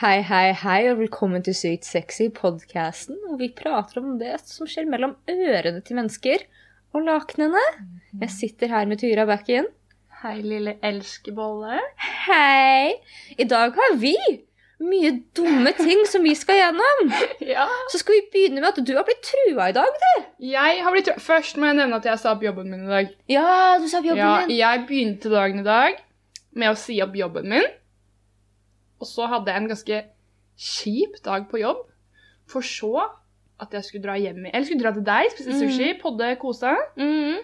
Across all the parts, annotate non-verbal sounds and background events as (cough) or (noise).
Hei, hei, hei, og velkommen til Sykt sexy, podkasten hvor vi prater om det som skjer mellom ørene til mennesker og lakenene. Jeg sitter her med Tyra Backen. Hei, lille elskebolle. Hei! I dag har vi mye dumme ting som vi skal gjennom. (laughs) Ja. Så skal vi begynne med at du har blitt trua i dag, du. Jeg har blitt trua. Først må jeg nevne at jeg sa opp jobben min i dag. Ja, du sa opp jobben Ja, din. jeg begynte dagen i dag med å si opp jobben min. Og så hadde jeg en ganske kjip dag på jobb. For så at jeg skulle dra hjem Eller skulle dra til deg, spise sushi, podde, kose. Mm.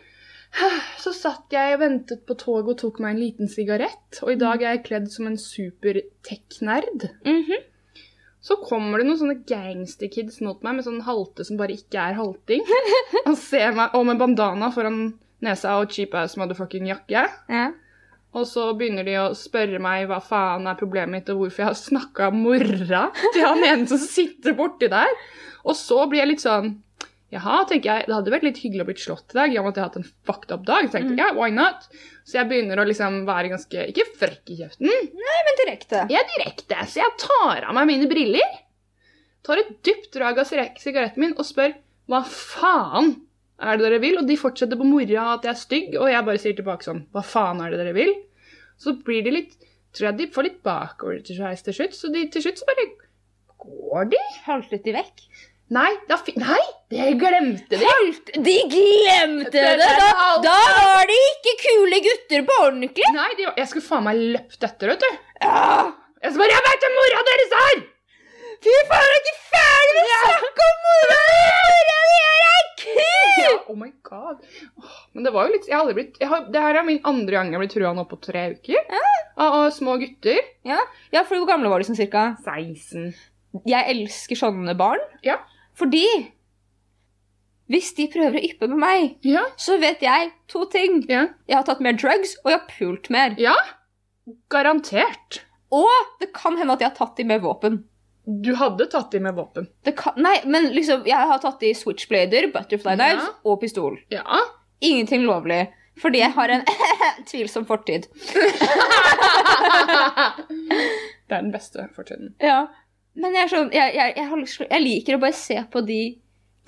(sighs) Så satt jeg og ventet på toget og tok meg en liten sigarett. Og i dag er jeg kledd som en super-tech-nerd. -hmm. Så kommer det noen sånne gangsterkids mot meg med sånn halte som bare ikke er halting. (laughs) Og ser meg, og med bandana foran nesa og cheap ass motherfucking jakke. Ja. Og så begynner de å spørre meg hva faen er problemet mitt, og hvorfor jeg har snakka morra til han ene som sitter borti der. Og så blir jeg litt sånn Jaha, tenker jeg, det hadde vært litt hyggelig å bli slått i dag. jeg har hatt en fucked up dag. Tenkte jeg, why not? Så jeg begynner å liksom være ganske Ikke frekk i kjeften, Nei, Men direkte. jeg er direkte, så jeg tar av meg mine briller, tar et dypt drag av sigaretten min og spør hva faen er det dere vil? Og de fortsetter på mora at jeg er stygg, og jeg bare sier tilbake sånn hva faen er det dere vil? Så blir de litt tror jeg de får litt bakover til slutt, så de, til slutt så bare går de. Haltet de vekk? Nei, da nei, det glemte de. Halt! De glemte det! Da, da var de ikke kule gutter på ordentlig. Nei, de, jeg skulle faen meg løpt etter, vet du. Ja. Jeg skal bare, jeg vet hvem mora deres er! Fy faen, er ikke ferdig med å snakke om mora di! Ja, oh my god. Men det var jo litt Jeg har aldri blitt jeg har, Det her er min andre gang jeg blitt trua nå på tre uker. Av, av små gutter. Ja, ja, for hvor gamle var de sånn cirka? 16. Jeg elsker sånne barn. Ja. Fordi hvis de prøver å yppe med meg, Ja. så vet jeg to ting. Ja. Jeg har tatt mer drugs, og jeg har pult mer. ja. Garantert. Og det kan hende at jeg har tatt de med våpen. Du hadde tatt de med våpen. Kan, nei, men liksom, jeg har tatt de switchblader, butterfly knives Ja. og pistol. Ja. Ingenting lovlig. Fordi jeg har en (laughs) tvilsom fortid. (laughs) det er den beste fortiden. Ja. Men jeg, sånn, jeg, jeg, jeg liker å bare se på de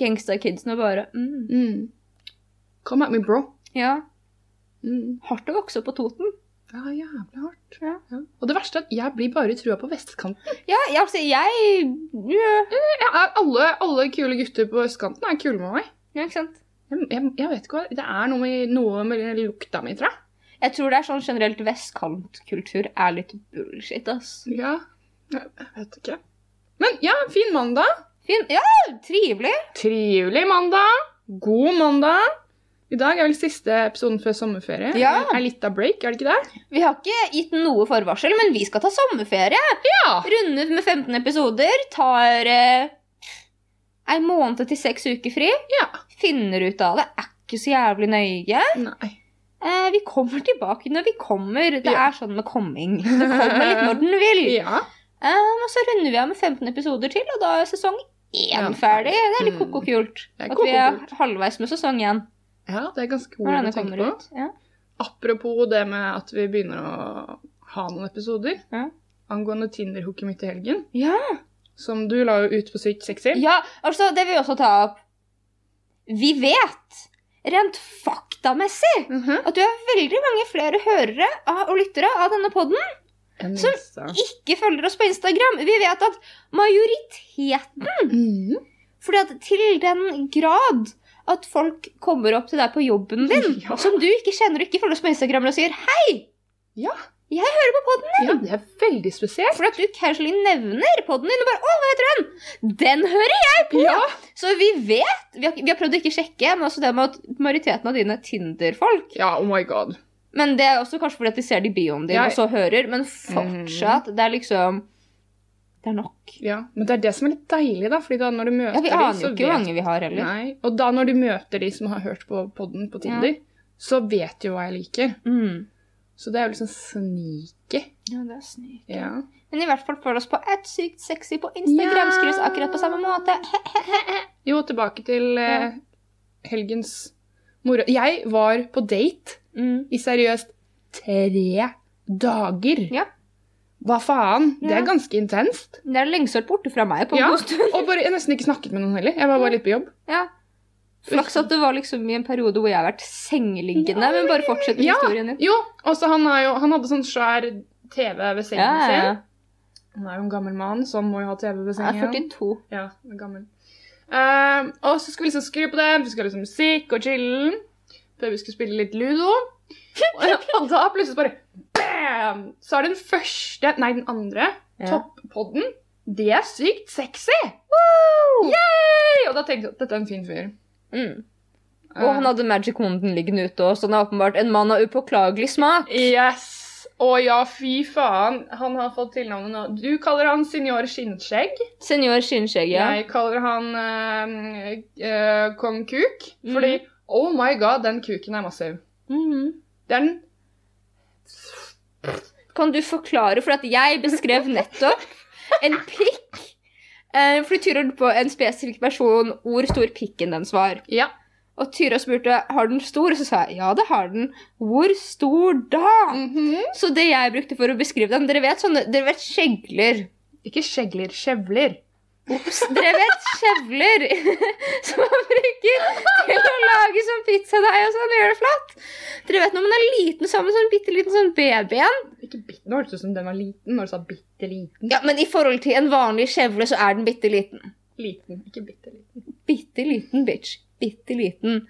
gangsterkidsene og bare mm, Mm. Come at me, bro. Ja, Mm. hardt å vokse opp på Toten. Ja, jævlig hardt. Ja. Og det verste er at jeg blir bare trua på vestkanten. Ja, altså, jeg ja. Er, alle, alle kule gutter på østkanten er kule med meg. ja, ikke sant? Jeg, jeg, jeg vet ikke hva Det er noe med, noe med lukta mi, tror jeg. Jeg tror det er sånn generelt vestkantkultur er litt bullshit, ass. Ja, jeg vet ikke. Men ja, fin mandag. Fin. Ja, trivelig. Trivelig mandag. God mandag. I dag er vel siste episoden før sommerferie. Ja. Er litt av break, er det ikke det? Vi har ikke gitt noe forvarsel, men vi skal ta sommerferie. Ja. Runde med 15 episoder. Tar eh, ei måned til seks uker fri. Ja. Finner ut av det. Er ikke så jævlig nøye. Nei. Eh, vi kommer tilbake når vi kommer. Det Ja. er sånn med komming. Det kommer litt når den vil. (laughs) Ja. Eh, og så runder vi av med 15 episoder til, og da er sesong én ferdig. Det er litt Mm. koko-kult. Det er At vi er halvveis med sesong én. Ja, det er ganske ord å tenke på. ut. Ja. Apropos det med at vi begynner å ha noen episoder Ja. angående Tinder-hooket mitt i helgen, Ja. som du la jo ut på Sykt sexy. ja, altså, det vil vi også ta opp. Vi vet, rent faktamessig, Mhm. at du har veldig mange flere hørere av, og lyttere av denne podden som ikke følger oss på Instagram. Vi vet at majoriteten Mhm. Fordi at til den grad at folk kommer opp til deg på jobben din, (laughs) Ja. som du ikke kjenner og ikke følger på Instagram, og sier 'hei, Ja. jeg hører på podden ja, det er veldig spesielt. For at du casually nevner podden din og bare 'Å, hva heter den?' Den hører jeg på! Ja. Så vi vet Vi har, vi har prøvd å ikke sjekke, men også det med at majoriteten av dine Tinder-folk ja, oh my god. Men det er også kanskje fordi at de ser det i bioen din Ja. og så hører, men fortsatt, det er liksom Det er nok. Ja, Men det er det som er litt deilig, da. fordi da når du møter Ja, Vi aner så jo ikke hvor mange vi har heller. Nei, Og da når du møter de som har hørt på podden på Tinder, så vet du hva jeg liker. Mm. Så det er jo liksom sneaky. Ja, det er sneaky. Ja. Men i hvert fall følg oss på ett sykt sexy på Instagram. Ja. Skrives akkurat på samme måte. (laughs) Jo, tilbake til eh, helgens moro. Jeg var på date Mm. i seriøst tre dager. Ja. Hva faen? Det er ganske intenst. Det er lengst vært borte fra meg på en Ja. god stund. Og bare, jeg nesten ikke snakket med noen heller. Jeg var bare litt på jobb. Ja. Flaks at det var liksom i en periode hvor jeg har vært sengeliggende. men bare fortsett med Ja. historien din. Jo, og så han, jo, han hadde sånn svær TV ved sengen Ja, ja, ja. sin. Han er jo en gammel mann, så han må jo ha TV ved Jeg er 42. Ja, gammel. Uh, og så skulle vi liksom skru på det, vi skulle ha liksom musikk og chillen. Før vi skulle spille litt ludo. Og, da plutselig bare bam! Så er den første, nei den andre, Ja. toppodden. Det er sykt sexy! Yay! Og da tenkte jeg at dette er en fin fyr. Mm. Og han hadde Magic wonden liggende ute òg, så han er åpenbart en mann av upåklagelig smak. Yes! Å ja, fy faen. Han har fått tilnavnet nå. Du kaller han senior skinnskjegg. Senior skinnskjegg, ja. Jeg kaller han uh, uh, kong kuk. Fordi Fordi oh my god, den kuken er massiv. Det er den Kan du forklare, for at jeg beskrev nettopp en pikk eh, fordi Tyra lurte på en spesifikk person hvor stor pikken dens var. Ja. Og Tyra spurte har den stor, og så sa jeg ja, det har den. Hvor stor da? Mhm. Så det jeg brukte for å beskrive den Dere vet sånne, dere vet skjegler. Ikke skjegler, skjevler. Ops, dere vet skjevler (laughs) som man bruker til å lage sånn pizzadeig og sånn, gjør det flatt. Dere vet når man er liten sammen sånn bitte liten sånn babyen. Ikke bitte, Nå hørtes det ut som den var liten når du sa bitte liten. Ja, men i forhold til en vanlig kjevle, så er den bitte liten. Liten, ikke bitte liten. Bitte liten, bitch. Bitte liten.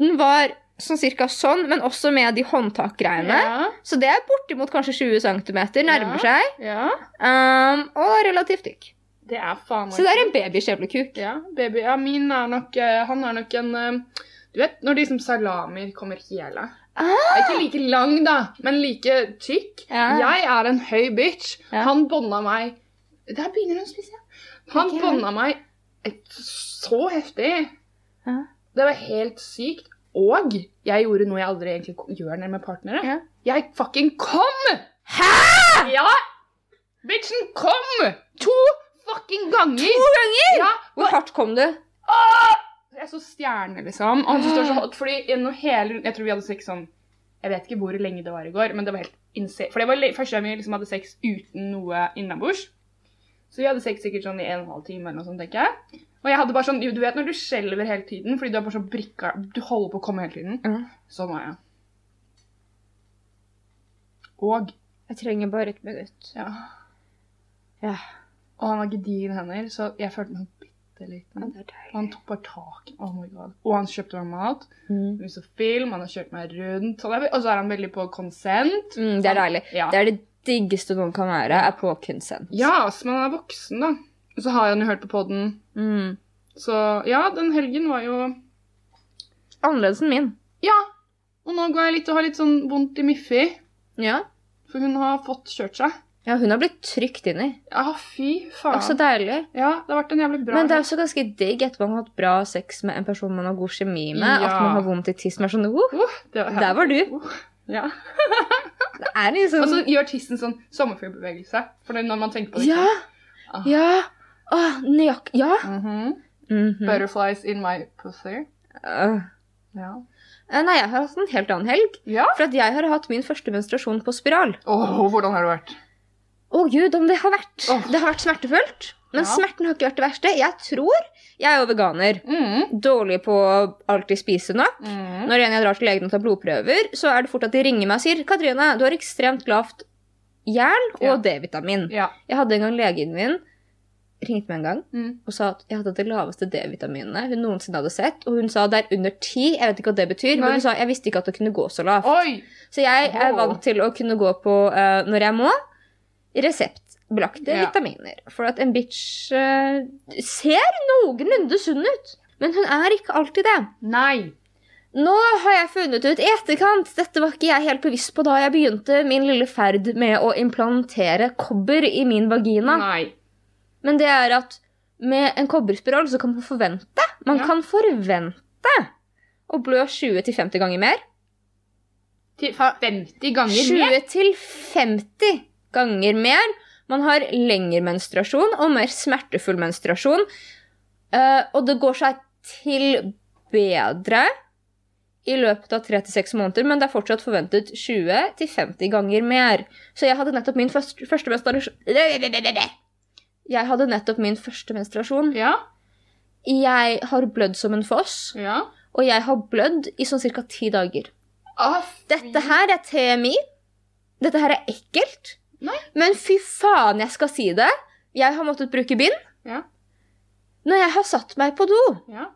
Den var sånn cirka sånn, men også med de håndtakgreiene. Ja. Så det er bortimot kanskje 20 cm, nærmer Ja. seg. ja. Um, og relativt tykk. Det er faen meg Så det er en babyskjevlekuk. Ja, baby. Ja, min er nok eh, Han er nok en eh, Du vet når de som salamer kommer hele? Ah! Ikke like lang, da, men like tykk. Ja. Jeg er en høy bitch. Ja. Han bånda meg Der begynner hun å spise. Han Ok. bånda meg et- så heftig. Ja. Det var helt sykt. Og jeg gjorde noe jeg aldri egentlig gjør med partnere. Ja. Jeg fucking kom! Hæ?! Ja! Bitchen kom! To fucking ganger! To ganger?! Ja, Hvor hardt kom du? Jeg så stjerne, liksom. Og han syntes det var så hot, fordi gjennom hele Jeg tror vi hadde sex sånn Jeg vet ikke hvor lenge det var i går, men det var helt insane. For det var første gang vi liksom hadde sex uten noe innabords. Så vi hadde sex sikkert sånn i en og en halv time eller noe sånt, tenker jeg. Og jeg hadde bare sånn Du vet når du skjelver hele tiden fordi du er bare så brikka Du holder på å komme hele tiden. Mm. Sånn var jeg. Og Jeg trenger bare et minutt. ja. Ja. Og han har gedigne hender, så jeg følte meg bitte liten. Han tok bare tak Oh my god. Og han kjøpte meg mat. Mm. Vi så film, han har kjørt meg rundt. Og så er han veldig på konsent. Mm, det er deilig. Ja. Det er det diggeste noen kan være, er på konsent. ja, så man er voksen, da. Og så har han jo hørt på poden. Mm. Så ja, den helgen var jo Annerledes enn min. Ja. Og nå går jeg litt og har litt sånn vondt i Miffi, Ja. for hun har fått kjørt seg. Ja, hun har blitt trygt inn i. Ja, fy faen. Også deilig. Ja, det har vært en jævlig bra Men det er også ganske digg etter man har hatt bra sex med en person man har god kjemi med, Ja. at man har vondt i tissen. Er sånn, uh, Uh, det var der var du. Uh, ja. (laughs) Det er liksom Og så gjør tissen sånn sommerfuglbevegelse. For det er når man tenker på det. Ja! Ah. Ja! Ah, nøyak... Ja! Mhm. Mhm. Butterflies in my pussy. Uh. Ja. Eh, Nei, jeg har hatt en helt annen helg. Ja. For at jeg har hatt min første menstruasjon på spiral. Åh, hvordan har det vært? Å gud, om det har vært. Oh. Det har vært smertefullt. Men Ja. smerten har ikke vært det verste. Jeg tror Jeg er jo veganer. Mm. Dårlig på å alltid spise nok. Mm. Når jeg drar til legen og tar blodprøver, så er det fort at de ringer meg og sier Katrine, du har ekstremt lavt jern og Ja. D-vitamin. Ja. Jeg hadde en gang legen min ringte meg en gang Mm. og sa at jeg hadde det laveste D-vitaminet hun noensinne hadde sett. Og hun sa det er under ti. Jeg vet ikke hva det betyr, Nei. men hun sa jeg visste ikke at det kunne gå så lavt. Oi! Så jeg er vant til å kunne gå på, uh, når jeg må, reseptbelagte Ja. vitaminer. For at en bitch uh, ser noenlunde sunn ut. Men hun er ikke alltid det. Nei. Nå har jeg funnet ut i etterkant Dette var ikke jeg helt bevisst på da jeg begynte min lille ferd med å implantere kobber i min vagina. Nei. Men det er at med en kobberspiral så kan man forvente Man Ja. kan forvente å blø 20-50 ganger mer. 50 ganger mer. 20-50 ganger mer. Man har lengre menstruasjon og mer smertefull menstruasjon. Uh, og det går seg til bedre i løpet av 3-6 måneder, men det er fortsatt forventet 20-50 ganger mer. Så jeg hadde nettopp min første, første menstruasjon Jeg hadde nettopp min første menstruasjon. Ja. Jeg har blødd som en foss, Ja. og jeg har blødd i sånn ca. ti dager. Ah, Dette her er TMI. Dette her er ekkelt. Nei. Men fy faen, jeg skal si det. Jeg har måttet bruke bind. Ja. Når jeg har satt meg på do, Ja.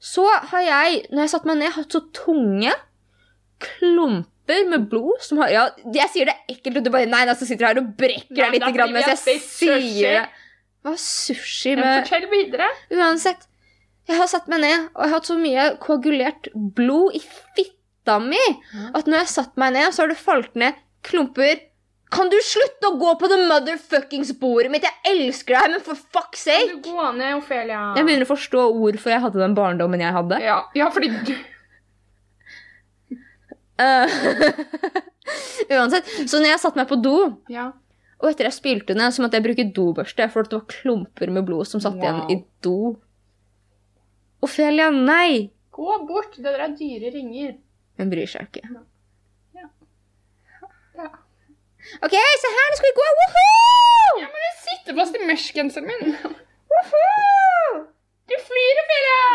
så har jeg, når jeg har satt meg ned, hatt så tunge klumper med blod som har Ja, jeg sier det er ekkelt, og du bare Nei, så sitter du her og brekker deg litt grann mens jeg sier det. Hva sushi med med fortell videre. Uansett. Jeg har satt meg ned, og jeg har hatt så mye koagulert blod i fitta mi at når jeg har satt meg ned, så har det falt ned klumper. Kan du slutte å gå på det motherfuckings bordet mitt? Jeg elsker deg, men for fuck's Kan sake! du gå ned, Ophelia. Jeg begynner å forstå hvorfor jeg hadde den barndommen jeg hadde. Ja, ja, fordi du Eh, (laughs) Uansett. Så når jeg satte meg på do, Ja. og etter jeg spylte ned, så måtte jeg bruke dobørste, for det var klumper med blod som satt Wow. igjen i do. Ophelia, nei! Gå bort. Det der er dyre ringer. Hun bryr seg ikke. OK, se her, nå skal vi gå! Woohoo! Ja, men jeg sitter fast i mesh-genseren min. Woohoo! Du flyr, Emilie!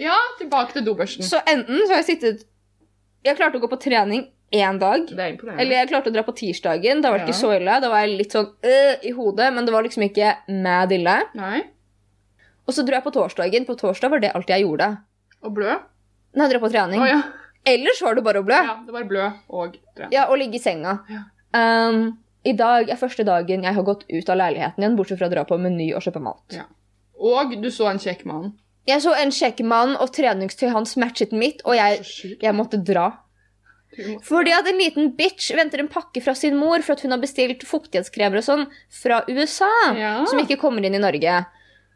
(laughs) ja, tilbake til dobørsten. Så enten så har jeg sittet Jeg klarte å gå på trening én dag. Det er. Eller jeg klarte å dra på tirsdagen. Da var det Ja. ikke så ille. Da var jeg litt sånn øh, i hodet, men det var liksom ikke mad ille. Nei. Og så dro jeg på torsdagen. På torsdag var det alt jeg gjorde. Og blø. Nei, dra på trening. Oh, ja. Ellers var det bare å blø. ja. Det var blø og trene. Ja, og ligge i senga. Ja. Um, I dag er første dagen jeg har gått ut av leiligheten igjen, bortsett fra å dra på Meny og kjøpe mat. Ja. Og du så en kjekk mann. Jeg så en kjekk mann, og treningstøyet hans matchet mitt, og jeg, jeg måtte dra. Fordi at en liten bitch venter en pakke fra sin mor for at hun har bestilt fuktighetskremer og sånn fra USA, Ja. som ikke kommer inn i Norge.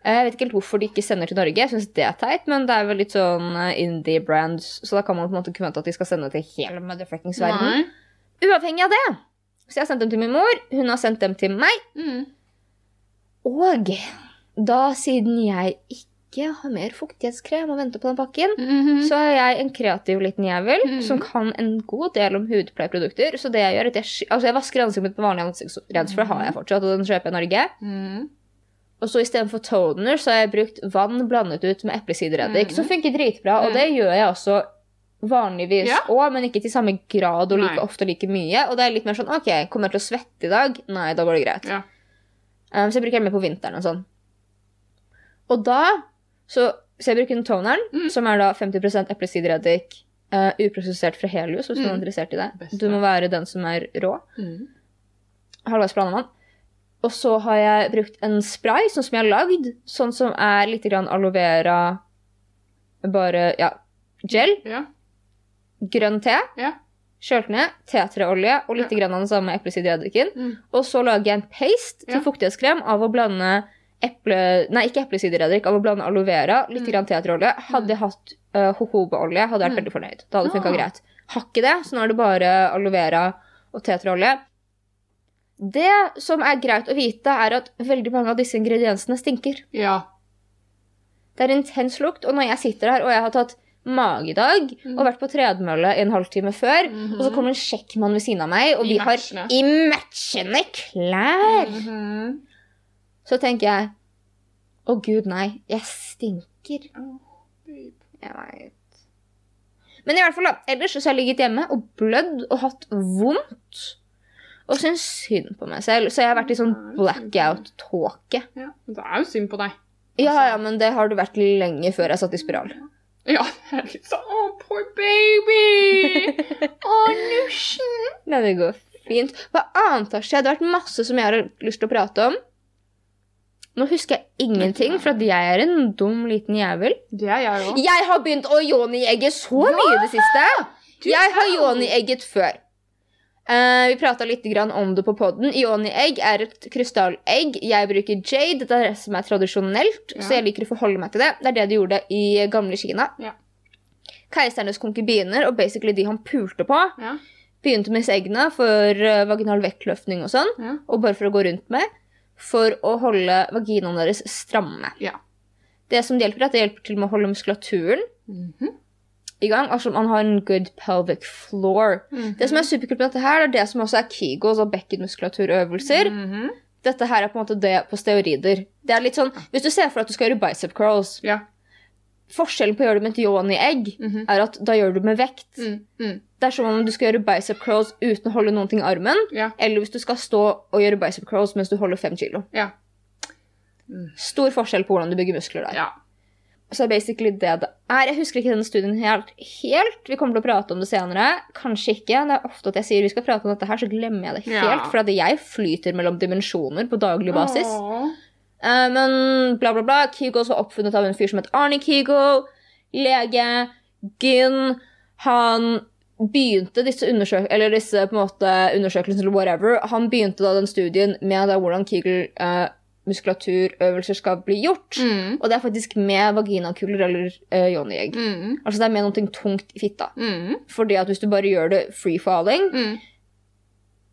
Jeg vet ikke helt hvorfor de ikke sender til Norge. Jeg synes det er teit, men det er vel litt sånn eh, indie brands, så da kan man på en måte ikke vente at de skal sende til hele motherfuckings verden. Nei. Uavhengig av det. Så jeg har sendt dem til min mor, hun har sendt dem til meg, Mm. og da siden jeg ikke har mer fuktighetskrem og venter på den pakken, Mhm. så er jeg en kreativ liten jævel Mhm. som kan en god del om hudpleieprodukter. Så det jeg gjør, er at jeg, altså jeg vasker ansiktet mitt på vanlig ansiktsrens, for det har jeg fortsatt, og den kjøper jeg i Norge. Mm. Og så istedenfor toner så har jeg brukt vann blandet ut med eplesidereddik, Mhm. som funker dritbra, og det gjør jeg også vanligvis Ja. men ikke til samme grad og like Nei. ofte og like mye. Og det er litt mer sånn OK, kommer jeg til å svette i dag? Nei, da går det greit. Ja. Um, så jeg bruker den mer på vinteren og sånn. Og da så, så jeg bruker den toneren, Mm. som er da 50 eplesidereddik, uh, uprosessert fra Helios, hvis du er Mm. interessert i det. Best, Du må være den som er rå. Mm. Halvveis blanda vann. Og så har jeg brukt en spray, sånn som jeg har lagd, sånn som er litt grann aloe vera, bare, ja, gel, Ja. grønn te, Ja. kjølt ned, tetreolje og litt grann av den samme eplesidereddiken. Mm. Og så lager jeg en paste til Ja. fuktighetskrem av å blande eple... Nei, ikke eplesidereddik, av å blande aloe vera, litt Mm. grann teaterolje. Hadde jeg hatt uh, jojobaolje, hadde jeg vært Mm. veldig fornøyd. Da hadde det funka greit. Har ikke det, så nå er det bare aloe vera og teaterolje. Det som er greit å vite, er at veldig mange av disse ingrediensene stinker. Ja. Det er intens lukt, og når jeg sitter her og jeg har tatt magedag Mm. og vært på tredemølle en halvtime før, Mhm. og så kommer en sjekkmann ved siden av meg, og I vi har matchende. i matchende klær, Mhm. så tenker jeg å gud, nei, jeg stinker. Oh. Jeg vet. Men i hvert fall da, ellers så har jeg ligget hjemme og blødd og hatt vondt. Og syns synd på meg selv. Så jeg har vært i sånn blackout-tåke. Ja, men det er jo synd på deg. Ja, ja, men det har det vært lenge før jeg satt i spiral. Ja, det er litt sånn Å, poor baby! (laughs) Å, nusjen! Nei, det går fint. Hva annet har skjedd? Det har vært masse som jeg har lyst til å prate om. Nå husker jeg ingenting, for at jeg er en dum liten jævel. Det er jeg òg. Jeg har begynt å yoni-egge så mye i det siste. Jeg har yoni-egget før. Eh, vi prata litt grann om det på poden. Ioni-egg er et krystallegg. Jeg bruker jade, det er det som er tradisjonelt, Ja. så jeg liker å forholde meg til det. Det er det de gjorde i gamle Kina. Ja. Keisernes konkubiner, og basically de han pulte på, Ja. begynte med disse eggene for eh, vaginal vektløftning og sånn, og bare for å gå rundt med, for å holde vaginaen deres stramme. Ja. Det som det hjelper, er at det hjelper til med å holde muskulaturen Mhm. I gang. Altså man har en good pelvic floor. Mhm. Det som er superkult med dette her, det er det som også er Kegels og bekkenmuskulaturøvelser. Mhm. Dette her er på en måte det på steorider. Det er litt sånn, Hvis du ser for deg at du skal gjøre bicep curls Ja. Forskjellen på å gjøre det med et yoni-egg Mhm. er at da gjør du med vekt. Mm. Mm. Det er som om du skal gjøre bicep curls uten å holde noen ting i armen. Ja. Eller hvis du skal stå og gjøre bicep curls mens du holder fem kilo. Ja. Stor forskjell på hvordan du bygger muskler der. ja. Så er basically det det er. Jeg husker ikke denne studien helt, helt. Vi kommer til å prate om det senere. Kanskje ikke. Det er ofte at jeg sier vi skal prate om dette her, så glemmer jeg det helt. Ja. For jeg flyter mellom dimensjoner på daglig basis. Åh. Eh, men bla, bla, bla. Kegels var oppfunnet av en fyr som het Arnie Kegel. Lege. Gyn. Han begynte disse, undersøk eller disse måte, undersøkelsene eller whatever. Han begynte da den studien med da hvordan Kegel eh, muskulaturøvelser skal bli gjort. Mm. Og det er faktisk med vaginakuler eller uh, yoni-egg. Mm. Altså det er med noe tungt i fitta. Mm. Fordi at hvis du bare gjør det free falling, Mm.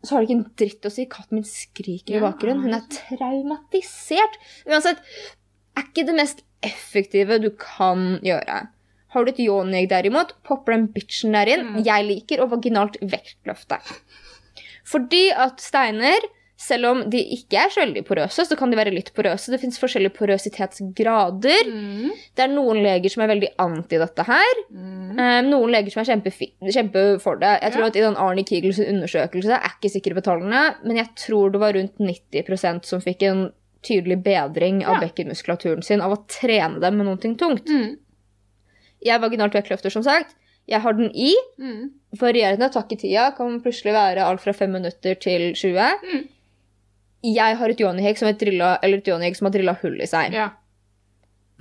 så har det ikke en dritt å si. Katten min skriker i bakgrunnen. Hun er traumatisert. Uansett, er ikke det mest effektive du kan gjøre. Har du et yoni-egg derimot, popper den bitchen der inn. Mm. Jeg liker å vaginalt vektløfte. Fordi at steiner, selv om de ikke er så veldig porøse, så kan de være litt porøse. Det fins forskjellige porøsitetsgrader. Mm. Det er noen leger som er veldig anti dette her. Mm. Um, noen leger som er kjempe for det. Jeg tror Ja. at I den Arnie Kegels undersøkelse jeg er ikke sikker på tallene, men jeg tror det var rundt 90% som fikk en tydelig bedring av Ja. bekkenmuskulaturen sin av å trene dem med noe tungt. Mm. Jeg er vaginalt vektløfter, som sagt. Jeg har den i. Mm. Varierende takk i tida kan plutselig være alt fra 5 minutter til 20. Mm. Jeg har et yoni-egg som, som har drilla hull i seg. Ja.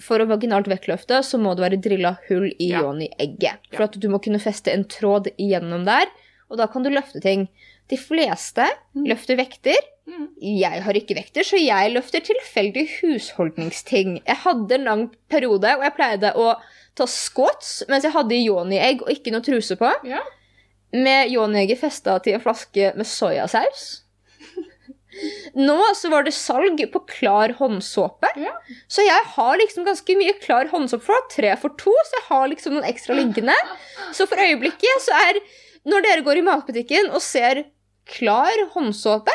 For å vaginalt vektløfte så må det være drilla hull i Ja. yoni-egget. For at du må kunne feste en tråd igjennom der, og da kan du løfte ting. De fleste Mm. løfter vekter. Mm. Jeg har ikke vekter, så jeg løfter tilfeldig husholdningsting. Jeg hadde en lang periode, og jeg pleide å ta squats mens jeg hadde yoni-egg og ikke noe truse på. Ja. Med yoni-egget festa til en flaske med soyasaus. Nå så var det salg på klar håndsåpe. Ja. Så jeg har liksom ganske mye klar håndsåpe for tre for to, så jeg har liksom noen ekstra liggende. Så for øyeblikket så er Når dere går i matbutikken og ser klar håndsåpe,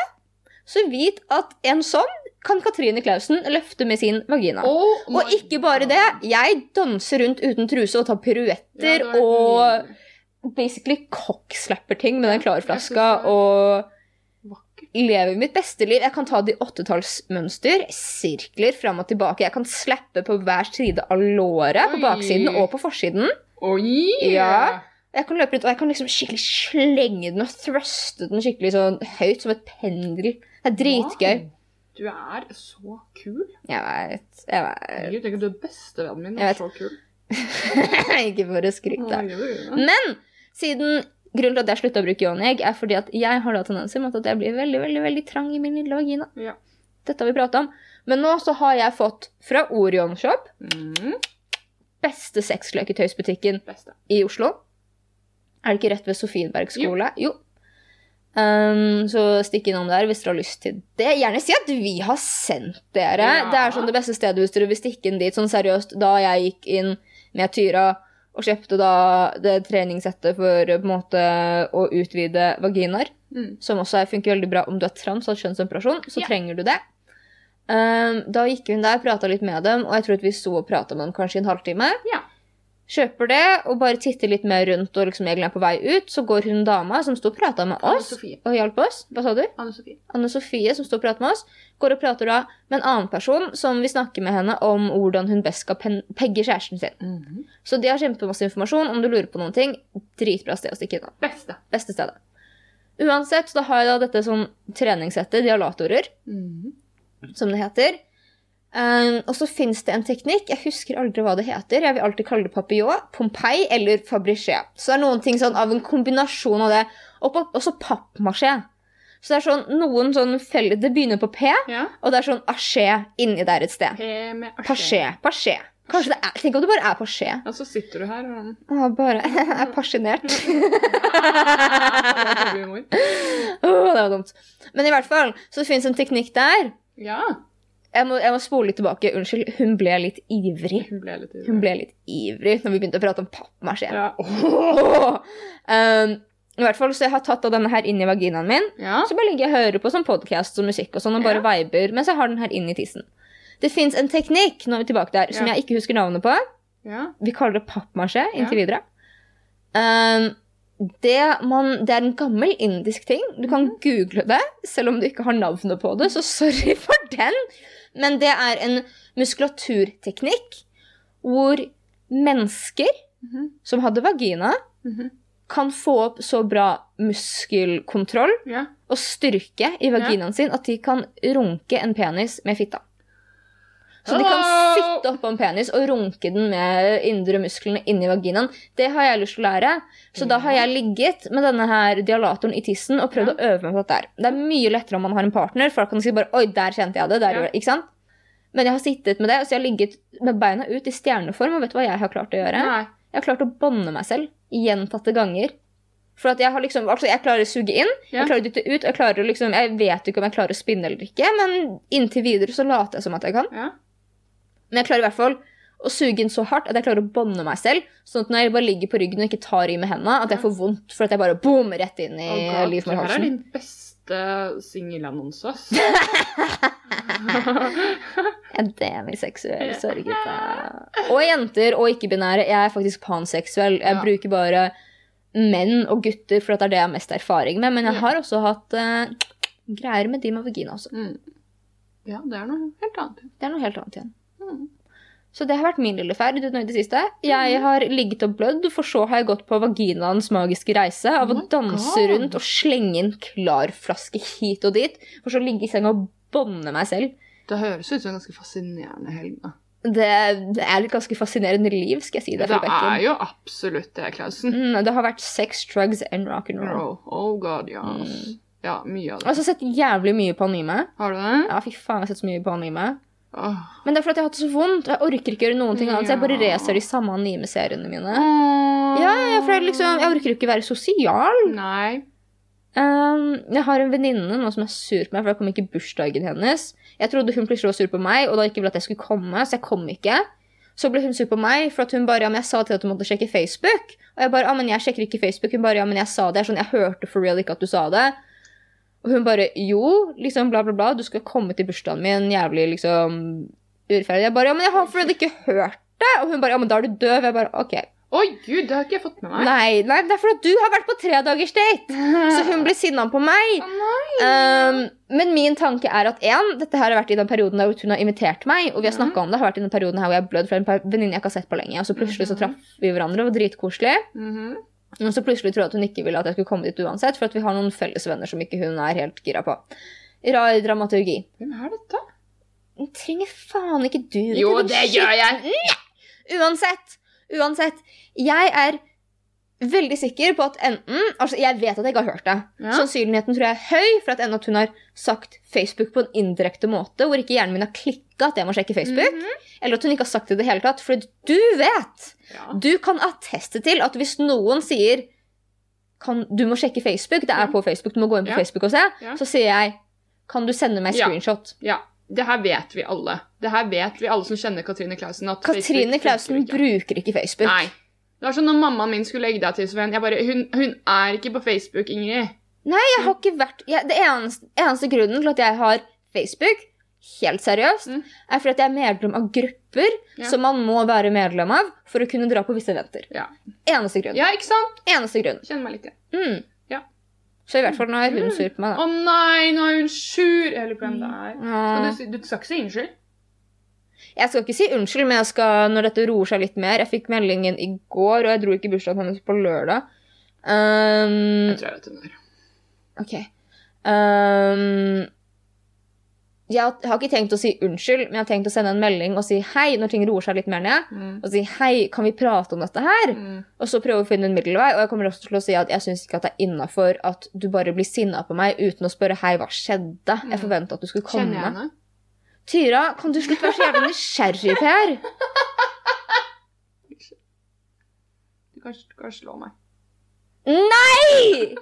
så vit at en sånn kan Katrine Klausen løfte med sin vagina. Oh og ikke bare det, jeg danser rundt uten truse og tar piruetter ja, og basically cockslapper ting med den klarflaska og. Lever mitt beste liv. Jeg kan ta de åttetallsmønster, sirkler fram og tilbake. Jeg kan slappe på hver side av låret, på baksiden og på forsiden. Oi! Ja. Jeg kan løpe rundt, og jeg kan liksom skikkelig slenge den og thruste den skikkelig sånn høyt, som et pendel. Det er dritgøy. Wow. Du er så kul. Jeg vet. Jeg veit. Tenk at du er bestevennen min. Vet. så kul. (laughs) ikke for å skryte. Men siden grunnen til at jeg slutta å bruke yoni-egg, er fordi at jeg har da tendenser med at jeg blir veldig veldig, veldig trang i min lille vagina. Ja. Dette har vi prata om. Men nå så har jeg fått fra Orion Shop, Mm. beste sexløketøysbutikken Beste. i Oslo. Er det ikke rett ved Sofienberg skole? Jo. Um, så stikk innom der hvis dere har lyst til det. Gjerne si at vi har sendt dere. Ja. Det er sånn det beste stedet hvis dere vil stikke inn dit. Sånn seriøst, da jeg gikk inn med Tyra og kjøpte da det treningssettet for måte å utvide vaginaer, Mm. som også er- funker veldig bra om du er trans og har kjønnsoperasjon, så Ja. trenger du det. Um, da gikk hun der, prata litt med dem, og jeg tror at vi sto og prata med dem kanskje i en halvtime. Ja. Kjøper det og bare titter litt mer rundt og liksom egentlig er på vei ut, så går hun dama som sto og prata med oss og hjalp oss. Hva sa du? Anne Sofie. Anne Sofie som står og prater med oss, går og prater da med en annen person som vil snakke med henne om hvordan hun best skal pegge kjæresten sin. Mhm. Så de har kjempemasse informasjon om du lurer på noen ting. Dritbra sted å stikke innom. Beste. Beste stedet. Uansett, da har jeg da dette sånn treningssettet, dialatorer, Mhm. som det heter. Um, og så fins det en teknikk, jeg husker aldri hva det heter. Jeg vil alltid kalle det papillon, Pompeii eller Fabricé. Så det er noen ting sånn av en kombinasjon av det. Og også pappmasjé. Så det er sånn noen sånn felle Det begynner på P, Ja. og det er sånn asjé inni der et sted. P med Pasjé. Pasjé. Kanskje det er Tenk om det bare er pasjé. Ja, så sitter du her og Å, bare Jeg (laughs) er pasjonert. (laughs) Det. Åh, det var dumt. Men i hvert fall, så det fins en teknikk der Ja. Jeg må, jeg må spole litt tilbake. Unnskyld. Hun ble litt ivrig. Hun ble litt Hun ble litt ivrig når vi begynte å prate om pappmasjé. Ja. (laughs) Um, I hvert fall, så jeg har tatt av denne her inn i vaginaen min. ja. Så bare ligger jeg og hører på sånn podcast og musikk og sånn, og bare viber mens jeg har den her inn i tissen. Det fins en teknikk nå er vi tilbake der, som Ja. jeg ikke husker navnet på. ja. Vi kaller det pappmasjé inntil Ja. videre. Um, det, man, det er en gammel indisk ting. Du kan Mhm. google det, selv om du ikke har navnet på det, så sorry for den. Men det er en muskulaturteknikk hvor mennesker Mhm. som hadde vagina, Mhm. kan få opp så bra muskelkontroll yeah. og styrke i vaginaen sin at de kan runke en penis med fitta. Så de kan sitte oppå en penis og runke den med indre musklene inni vaginaen. Det har jeg lyst til å lære. Så da har jeg ligget med denne her dialatoren i tissen og prøvd å øve meg på dette. her. Det er mye lettere om man har en partner, Folk kan si bare Oi, der kjente jeg det. Der, Ja. gjorde det», Ikke sant? Men jeg har sittet med det, så jeg har ligget med beina ut i stjerneform, og vet du hva jeg har klart å gjøre? Nei. Jeg har klart å banne meg selv gjentatte ganger. For at jeg har liksom, altså jeg klarer å suge inn, Ja. jeg klarer å dytte ut, og jeg klarer liksom, jeg vet ikke om jeg klarer å spinne eller ikke, men inntil videre så later jeg som at jeg kan. Ja. Men jeg klarer i hvert fall å suge inn så hardt at jeg klarer å bånde meg selv, sånn at når jeg bare ligger på ryggen og ikke tar i med hendene, at jeg får vondt for at jeg bare boom, rett inn i Oh God, det her er din beste singelannonse, ass. (laughs) Det er min seksuelle sorgete. Og jenter og ikke-binære. Jeg er faktisk panseksuell. Jeg Ja. bruker bare menn og gutter, for at det er det jeg har mest erfaring med. Men jeg har også hatt uh, greier med de med vagina også. mm. Ja, det er noe helt annet. Det er noe helt annet igjen. Så det har vært min lille ferd nå i det siste. Jeg Mhm. har ligget og blødd, for så har jeg gått på vaginaens magiske reise av Oh å danse rundt og slenge en klarflaske hit og dit, for så å ligge i senga og bånde meg selv. Det høres ut som en ganske fascinerende helg. da. Det, det er et ganske fascinerende liv, skal jeg si Det Det er jo absolutt det, Klausen. Mm, det har vært sex, drugs and rock and roll. Oh, oh god, ja. Mm. Ja, mye av Jeg har jeg sett jævlig mye på anime. Har du det? Ja, fy faen, jeg har sett så mye på anime. Men det er fordi jeg har hatt det så vondt, jeg orker ikke gjøre noen ting annet, så jeg bare reser de samme anime-seriene mine. Åh. Ja, ja, for jeg, liksom, jeg orker ikke være sosial. Nei. Um, jeg har en venninne nå som er sur på meg, for det kom ikke bursdagen hennes. Jeg trodde hun plutselig var sur på meg, og da ikke ville at jeg skulle komme, så jeg kom ikke. Så ble hun sur på meg, for at hun bare, ja, men jeg sa til at hun måtte sjekke Facebook. Og jeg bare, ja, men jeg sjekker ikke Facebook. Hun bare, ja, men jeg sa det. Jeg, sånn, jeg hørte for real ikke at du sa det. Og hun bare, jo, liksom bla bla bla, du skal komme til bursdagen min, jævlig liksom urettferdig. Jeg bare, ja, men jeg har for ikke hørt det. Og hun bare, ja, men da er du døv. Jeg bare, ok. Oi, gud, det har ikke jeg fått med meg. Nei, nei, det er fordi du har vært på tredagersdate! Så hun ble sinna på meg. Å, nei. Um, men min tanke er at én, dette her har vært i den perioden der hun har invitert meg, og vi har snakka om det, har vært i den perioden her hvor jeg har blødd fra en venninne jeg ikke har sett på lenge. Og så plutselig så traff vi hverandre, og det var dritkoselig. Mhm. Og så plutselig tror jeg at hun ikke ville at jeg skulle komme dit uansett, for at vi har noen felles venner som ikke hun er helt gira på. Rar dramaturgi. Hvem er dette? Hun trenger faen ikke du Jo, det gjør jeg. Uansett, uansett. Jeg er veldig sikker på at enten Altså, jeg vet at jeg ikke har hørt det. Ja. Sannsynligheten tror jeg er høy for at enten at hun har sagt Facebook på en indirekte måte, hvor ikke hjernen min har klikka at jeg må sjekke Facebook, Mhm. eller at hun ikke har sagt det i det hele tatt. For du vet! Ja. Du kan atteste til at hvis noen sier kan, du må sjekke Facebook, det er på Facebook, du må gå inn på Ja. Facebook og se, så sier jeg kan du sende meg screenshot? ja. Det her vet vi alle. Det her vet vi alle som kjenner Katrine Klausen. at Katrine Facebook Klausen funker ikke. bruker ikke Facebook. Nei. Det var sånn når mammaen min skulle legge deg til, Sven. Jeg bare, hun, hun er ikke på Facebook, Ingrid. Nei, jeg har ikke vært jeg, Det eneste, eneste grunnen til at jeg har Facebook, helt seriøst, Mm. er fordi at jeg er medlem av grupper Ja. som man må være medlem av for å kunne dra på visse eventer. Ja. Eneste grunn. ja, ikke sant? Eneste grunn. Kjenner meg litt igjen. Mm. Ja. Så i hvert fall nå er hun sur på meg, Å oh, nei, nå er hun sur! Jeg lurer på hvem det er. Ja. Skal du, du skal ikke si unnskyld? Jeg skal ikke si unnskyld, men jeg skal, når dette roer seg litt mer Jeg fikk meldingen i går, og jeg dro ikke i bursdagen hennes på lørdag. Um, Jeg tror jeg vet hvem det er. Ok. Um, jeg har- ikke tenkt å si unnskyld, men jeg har tenkt å sende en melding og si hei når ting roer seg litt mer ned. Mm. Og si hei, kan vi prate om dette her? Mm. Og så prøve å finne en middelvei. Og jeg kommer også til å si at jeg syns ikke at det er innafor at du bare blir sinna på meg uten å spørre hei, hva skjedde? Jeg Mm. forventa at du skulle Kjenner jeg komme. henne? Tyra, kan du slutte å være så jævlig nysgjerrig, Per? Du kan, du kan slå meg. Nei!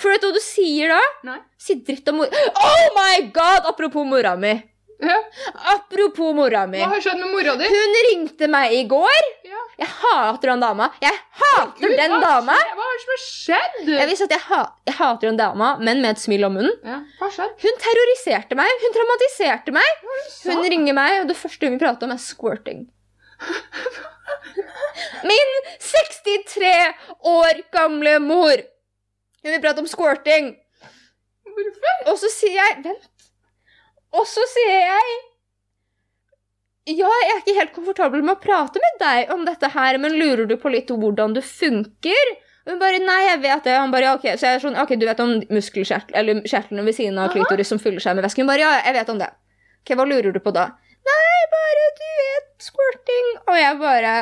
For vet du hva du sier da? Nei. Si dritt om mor... Oh my god! Apropos mora mi. Ja. (laughs) Apropos mora mi. Hva har skjedd med mora di? Hun ringte meg i går. Ja. Jeg hater den dama. Jeg hater Gud, den hva dama. Hva er det som har skjedd? Jeg visste at jeg, ha jeg hater den dama, men med et smil om munnen. Ja, hva skjedd? Hun terroriserte meg. Hun traumatiserte meg. Hun ringer meg, og det første hun vil prate om, er squirting. (laughs) Min 63 år gamle mor. Hun vil prate om squirting. Hvorfor? Og så sier jeg Vent. Og så sier jeg Ja, jeg er ikke helt komfortabel med å prate med deg om dette her, men lurer du på litt hvordan det funker? Hun bare Nei, jeg vet det. Og han bare, ja, ok. Så jeg er sånn Ok, du vet om muskelkjertlene eller kjertlene ved siden av klitoris som fyller seg med væske? Hun bare Ja, jeg vet om det. Ok, hva lurer du på da? Nei, bare du vet squirting. Og jeg bare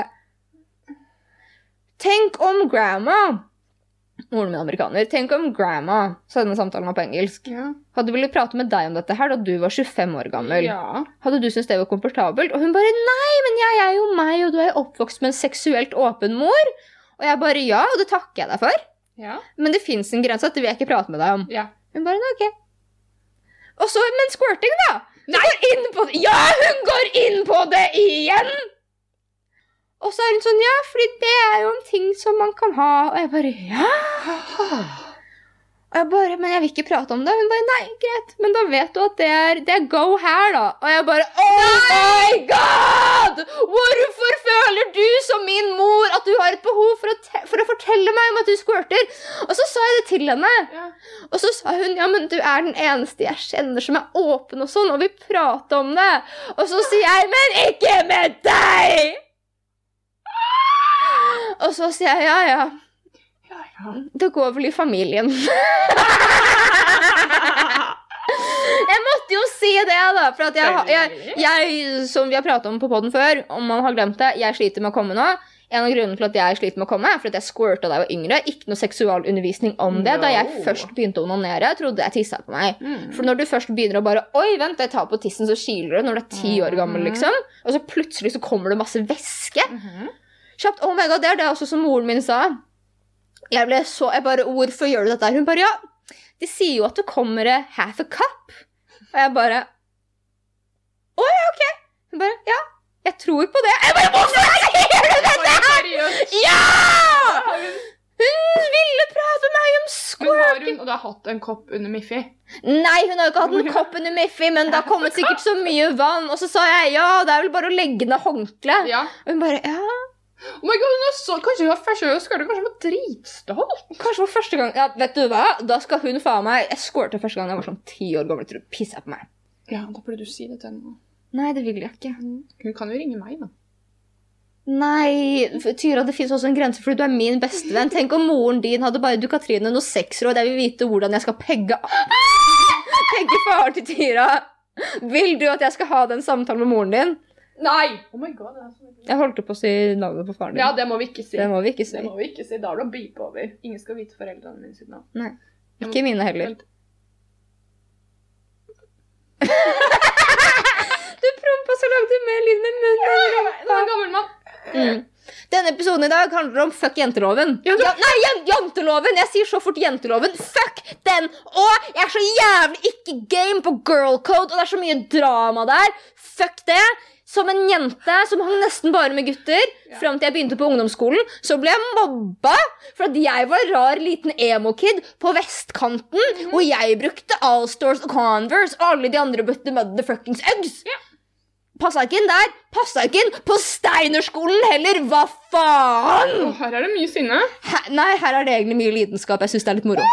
Tenk om grandma Moren min er amerikaner. Tenk om grandma sa denne samtalen var på engelsk. Ja. Hadde villet prate med deg om dette her da du var 25 år gammel. ja. Hadde du syntes det var komfortabelt? Og hun bare nei, men jeg er jo meg, og du er jo oppvokst med en seksuelt åpen mor. Og jeg bare ja, og det takker jeg deg for. Ja. Men det fins en grense, at det vil jeg ikke prate med deg om. Ja. Hun bare nei, ok. Og så, men squirting, da! Hun går inn på. Ja, hun går inn på det igjen! Og så er hun sånn ja, fordi det er jo en ting som man kan ha. Og jeg bare ja. Og jeg bare, men jeg vil ikke prate om det. Hun bare, nei, greit, men da vet du at det er, det er go her, da. Og jeg bare, oh my god! Hvorfor føler du som min mor at du har et behov for å, for å fortelle meg om at du squirter? Og så sa jeg det til henne. ja. Og så sa hun, ja, men du er den eneste jeg kjenner som er åpen og sånn, og vil prate om det. Og så sier jeg, men ikke med deg! (laughs) Og så sier jeg, ja, ja. Ja, ja. Det går vel i familien. (laughs) jeg måtte jo si det, da. For jeg, jeg, jeg som vi har pratet om på poden før, om man har glemt det, jeg sliter med å komme nå. En av grunnene til at jeg sliter med å komme, er fordi jeg squirta da jeg var yngre. Ikke noe seksualundervisning om det. Da jeg først begynte å onanere, trodde jeg tissa på meg. Mm. For når du først begynner å bare Oi, vent, jeg tar på tissen, så kiler det når du er ti år gammel, Mhm. liksom. Og så plutselig så kommer det masse væske. Mhm. Kjapt, oh my god, det er det også som moren min sa. Jeg ble så, jeg bare, hvorfor gjør du dette her? Hun bare, ja, de sier jo at det kommer half a cup. Og jeg bare, å ja, ok. Hun bare, ja, jeg tror på det. Jeg bare, hvorfor sier du dette her? Ja! Hun- ville prate med meg om Men har hun og du har hatt en kopp under Miffi? Nei, hun har jo ikke hatt en (laughs) kopp under Miffy, men det har kommet sikkert så mye vann. Og så sa jeg, ja, det er vel bare å legge ned håndkle. Ja. Og hun bare, ja, Oh my god, hun er så, Kanskje hun var første gang hun skåret, kanskje hun var dritstolt? Kanskje for første gang Ja, vet du hva? Da skal hun faen meg Jeg squirte første gang jeg var sånn ti år gammel. Tror du pisser på meg? Ja, da burde du si det til henne. Nei, det vil jeg ikke. Hun kan jo ringe meg, da. Nei, Tyra, det fins også en grense, fordi du er min bestevenn. Tenk om moren din hadde bare du, Katrine, noe sexråd. Jeg vil vite hvordan jeg skal pegge Pegge faren til Tyra. Vil du at jeg skal ha den samtalen med moren din? Nei! Oh my god, det er så Jeg holdt på å si navnet på faren din. Ja, det må vi ikke si. det må vi ikke si. Det må vi ikke si. Da er det å beepe over. Ingen skal vite foreldrene mine sitt navn. Nei. Ikke mine heller. Vent. (laughs) Du prompa så langt du med lyd med munnen. Det en gammel mann. Mm. Denne episoden i dag handler om fuck jenteloven. Ja, du- Ja, nei, janteloven! Jeg sier så fort jenteloven. Fuck den! Og jeg er så jævlig ikke game på girl code, og det er så mye drama der. Fuck det. Som en jente som hang nesten bare med gutter, Ja. fram til jeg begynte på ungdomsskolen, så ble jeg mobba for at jeg var rar liten emo-kid på vestkanten, og jeg brukte Allstores og Converse, og alle de andre brukte motherfuckings eggs. Ja. Passa ikke inn der. Passa ikke inn på Steinerskolen heller. Hva faen? Oh, her er det mye sinne. Her, nei, her er det egentlig mye lidenskap. Jeg syns det er litt moro.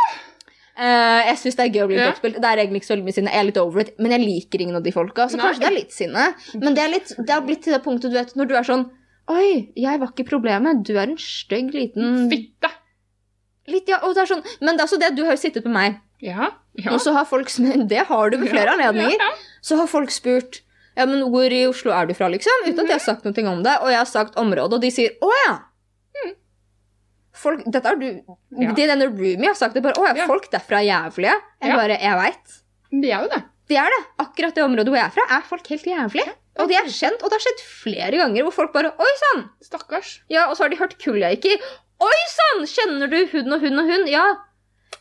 Eh, jeg synes det er gøy å bli Ja. oppspilt. Det er egentlig ikke så mye sinne. Jeg er litt over it, men jeg liker ingen av de folka. Så Nei. kanskje det er litt sinne. Men det, er litt, det har blitt til det punktet du vet, når du er sånn Oi, jeg var ikke problemet. Du er en stygg liten Fitte. Litt, ja, og det er sånn, Men det er også det, du har jo sittet med meg, Ja. ja. og så har folk (laughs) Det har du ved flere anledninger. Ja, Så har folk spurt ja, men hvor i Oslo er du fra, liksom? Uten at jeg har sagt noe om det. Og jeg har sagt område, og de sier å ja. Folk, dette har du Ja. De denne roomie har sagt det bare å ja, folk derfra er jævlige. Jeg Ja. bare, jeg veit. De Det er jo det. De er det. Akkurat det området hvor jeg er fra, er folk helt jævlige. Og det er kjent, og det har skjedd flere ganger hvor folk bare Oi sann! Stakkars. Ja, og så har de hørt kull jeg gikk i. Oi sann! Kjenner du hun og hun og hun? Ja.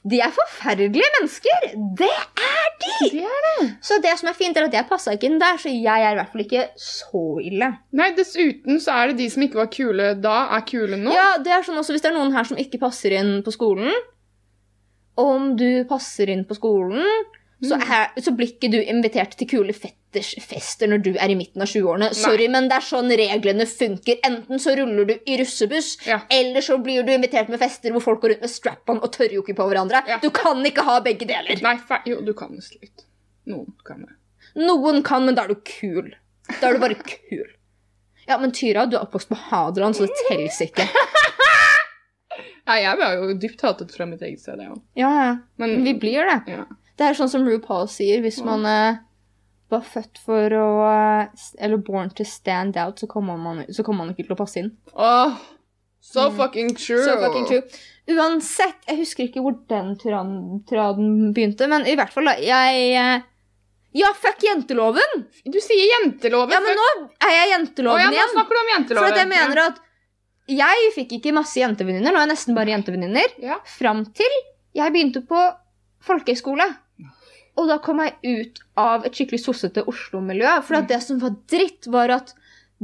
De er forferdelige mennesker. Det er de! Det er det. Så det som er fint, er at jeg passa ikke inn der, så jeg er i hvert fall ikke så ille. Nei, dessuten så er det de som ikke var kule da, er kule nå. Ja, det er sånn også Hvis det er noen her som ikke passer inn på skolen Om du passer inn på skolen, så, er, så blir ikke du invitert til kule fettersfester når du er i midten av 20-årene. Sorry, men det er sånn reglene funker. Enten så ruller du i russebuss, Ja. eller så blir du invitert med fester hvor folk går rundt med strap-on og tørrjokker på hverandre. Ja. Du kan ikke ha begge deler. Nei, jo, du kan nesten litt. Noen kan det. Noen kan, men da er du kul. Da er du bare kul. Ja, men Tyra, du er oppvokst på Hadeland, så det teller ikke. (laughs) Nei, jeg var jo dypt hatet fra mitt eget sted, jeg òg. Ja, ja. Men Vi blir det. ja. Det er sånn som RuPaul sier, hvis man eh, var født for å eh, Eller born to stand out, så kommer man, så kommer man ikke til å passe inn. Oh, so Mm. fucking true. Så fucking true. Uansett, jeg husker ikke hvor den tiraden begynte, men i hvert fall, da. Jeg eh, Ja, fuck jenteloven! Du sier jenteloven. Ja, men nå er jeg jenteloven jenteloven ja, nå igjen. snakker du om For jenteloven. at jeg mener at jeg fikk ikke masse jentevenninner, nå er jeg nesten bare jentevenninner, Ja. fram til jeg begynte på folkehøyskole. Og da kom jeg ut av et skikkelig sossete Oslo-miljø. For at det som var dritt, var at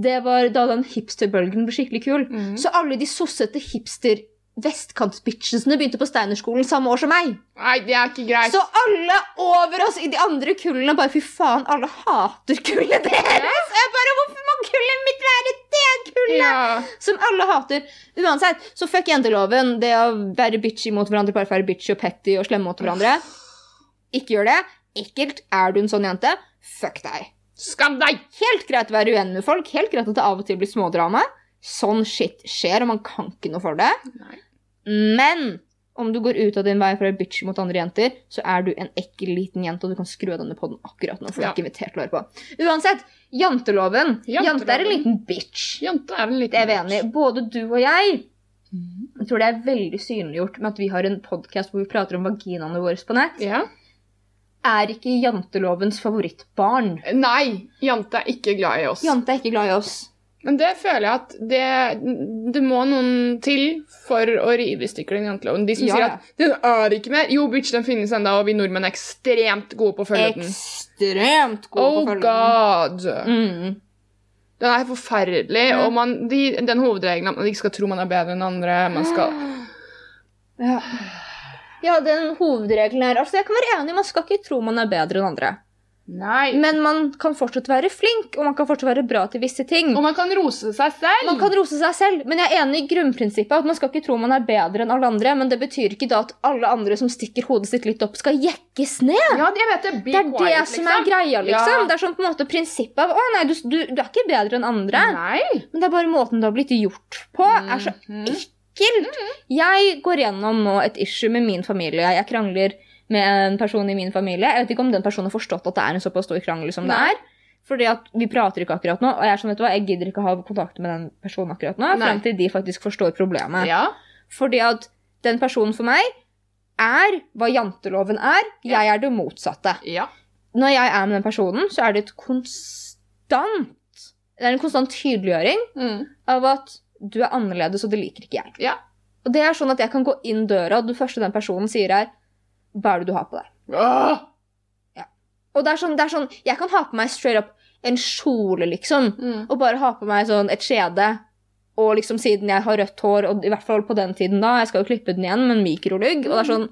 det var da den hipsterbølgen ble skikkelig kul. Mm. Så alle de sossete hipster vestkantbitchesene begynte på Steinerskolen samme år som meg. Nei, det er ikke greit. Så alle over oss i de andre kullene bare Fy faen, alle hater kullet deres! Og jeg bare Hvorfor må kullet mitt være det kullet? ja. Som alle hater. Uansett, så fuck jenteloven. Det å være bitchy mot hverandre, bare være bitchy og petty og slemme mot hverandre. Ikke gjør det. Ekkelt. Er du en sånn jente? Fuck deg. Skam deg! Helt greit å være uenig med folk. Helt greit at det av og til blir smådrama. Sånn shit skjer, og man kan ikke noe for det. Nei. Men om du går ut av din vei for å være bitchy mot andre jenter, så er du en ekkel liten jente, og du kan skru av denne podden akkurat nå. for du er ikke invitert til å høre på. Uansett, janteloven. Janteloven. Jante er en liten bitch. Jante er en liten Det er vi enig. Både du og jeg Mhm. jeg tror det er veldig synliggjort med at vi har en podkast hvor vi prater om vaginaene våre på nett. Ja. Er ikke jantelovens favorittbarn. Nei, jante er ikke glad i oss. Jante er ikke glad i oss. Men det føler jeg at det, det må noen til for å rive i stykker den janteloven. De som Ja, sier at 'den er ikke mer'. Jo, bitch, den finnes ennå, og vi nordmenn er ekstremt gode på å følge den. Ekstremt gode Oh på å følge den. god! Mm. Den er forferdelig, mm. og man, de, den hovedregelen at man ikke skal tro man er bedre enn andre man skal... Ja. Ja, den hovedregelen er Altså, jeg kan være enig, man skal ikke tro man er bedre enn andre. Nei. Men man kan fortsatt være flink, og man kan fortsatt være bra til visse ting. Og man kan rose seg selv. Man kan rose seg selv, men jeg er enig i grunnprinsippet. at Man skal ikke tro man er bedre enn alle andre, men det betyr ikke da at alle andre som stikker hodet sitt litt opp, skal jekkes ned. Ja, jeg vet det. Be Det er quiet, det som er liksom. greia, liksom. Ja. Det er sånn på en måte prinsippet av Å nei, du, du, du er ikke bedre enn andre. Nei. Men det er bare måten det har blitt gjort på, er så Mhm. Ekkelt. Jeg går gjennom nå et issue med min familie. Jeg krangler med en person i min familie. Jeg vet ikke om den personen har forstått at det er en såpass stor krangel som det er. Fordi at vi prater ikke akkurat nå, og jeg er sånn, vet du hva, jeg gidder ikke ha kontakt med den personen akkurat nå, frem til de faktisk forstår problemet. Ja. Fordi at den personen for meg er hva janteloven er. Jeg er det motsatte. Ja. Når jeg er med den personen, så er det et konstant Det er en konstant tydeliggjøring Mm. av at du er annerledes, og det liker ikke jeg. Ja. Og det er sånn at jeg kan gå inn døra, og det første den personen sier, er Hva er det du har på deg? Åh! Og det er sånn, det er sånn Jeg kan ha på meg straight up en kjole, liksom, Mm. og bare ha på meg sånn et skjede. Og liksom siden jeg har rødt hår, og i hvert fall på den tiden da, jeg skal jo klippe den igjen med en mikrolugg, og det er sånn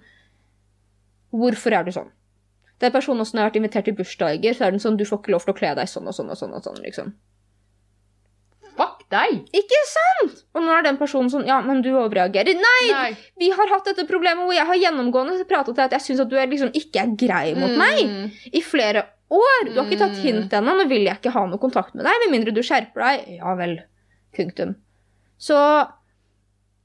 Hvorfor er du sånn? Det er personen også når jeg har vært invitert til bursdager, så er den sånn Du får ikke lov til å kle deg sånn og sånn og sånn, og sånn liksom. Deg! Ikke sant? Og nå er den personen sånn Ja, men du overreagerer. Nei! Nei. Vi har hatt dette problemet hvor jeg har gjennomgående pratet til at jeg syns at du er liksom ikke er grei mot meg Mm. i flere år. Du har ikke tatt Mm. hint ennå. Nå vil jeg ikke ha noe kontakt med deg, med mindre du skjerper deg. Ja vel. Punktum. Så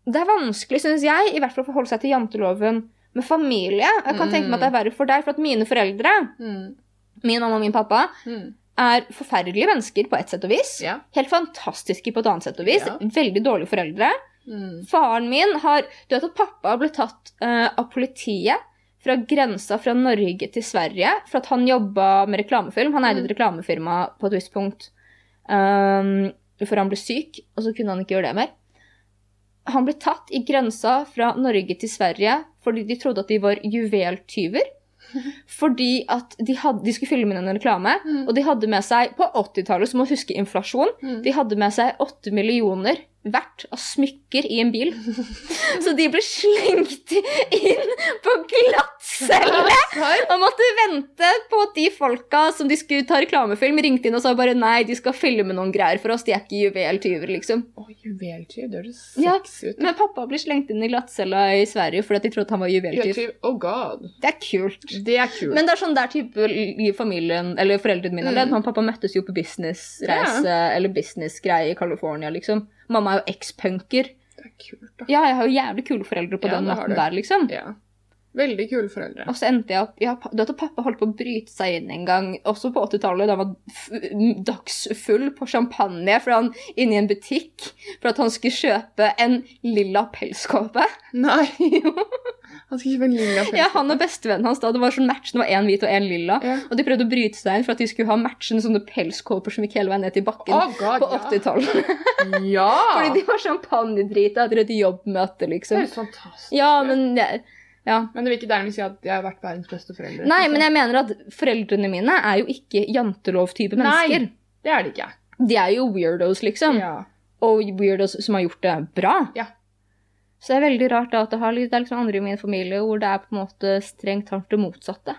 det er vanskelig, syns jeg, i hvert fall å forholde seg til janteloven med familie. Jeg kan tenke meg at det er verre for deg, for at mine foreldre, Mm. min mamma og min pappa, Mm. Er forferdelige mennesker på et sett og vis. Ja. Helt fantastiske på et annet sett og vis. Ja. Veldig dårlige foreldre. Mm. Faren min har Du vet at pappa ble tatt uh, av politiet fra grensa fra Norge til Sverige for at han jobba med reklamefilm. Han eide et reklamefirma på et visst punkt um, før han ble syk, og så kunne han ikke gjøre det mer. Han ble tatt i grensa fra Norge til Sverige fordi de trodde at de var juveltyver. Fordi at de, hadde, de skulle filme en reklame, Mm. og de hadde med seg På 80-tallet, så må du huske inflasjon, Mm. de hadde med seg 8 millioner verdt av smykker i en bil. Så de ble slengt inn på glattcelle og måtte vente på at de folka som de skulle ta reklamefilm, ringte inn og sa bare nei, de skal filme noen greier for oss, de er ikke juveltyver, liksom. Å, juveltyv. Det høres Ja, ut. Men pappa ble slengt inn i glattcella i Sverige fordi de trodde han var juveltyv. Juveltyv. Oh god. Det er kult. Det er kult. Men det er sånn der type i familien, eller foreldrene mine Mm. Han pappa møttes jo på businessreise, eller businessgreie i California, liksom. Mamma er jo eks-punker. det er kult, da. Ja, jeg har jo jævlig kule foreldre på Ja, den måten der, liksom. Ja. Veldig kule foreldre. Og så endte jeg opp ja, Du vet at pappa holdt på å bryte seg inn en gang, også på 80-tallet, da han var dagsfull på champagne fordi han inne i en butikk for at han skulle kjøpe en lilla pelskåpe. Nei. (laughs) Han skulle kjøpe en lilla pølse. Ja, han og bestevennen hans da, det var sånn match, det var én hvit og én lilla. Ja. Og de prøvde å bryte seg inn for at de skulle ha matchende sånne pelskåper som gikk hele veien ned til bakken. Oh god, på 80-tallet. ja. (laughs) Fordi de var champagnedrita etter et jobbmøte, liksom. Det er fantastisk Ja, men Ja. ja. Men det vil ikke dermed si at jeg har vært verdens beste foreldre. Nei, liksom. men jeg mener at foreldrene mine er jo ikke jantelov-type mennesker. Nei, det er de ikke. De er jo weirdos, liksom. Ja. Og weirdos som har gjort det bra. Ja. Så det er veldig rart da at det, har, det er liksom andre i min familie hvor det er på en måte strengt tatt det motsatte.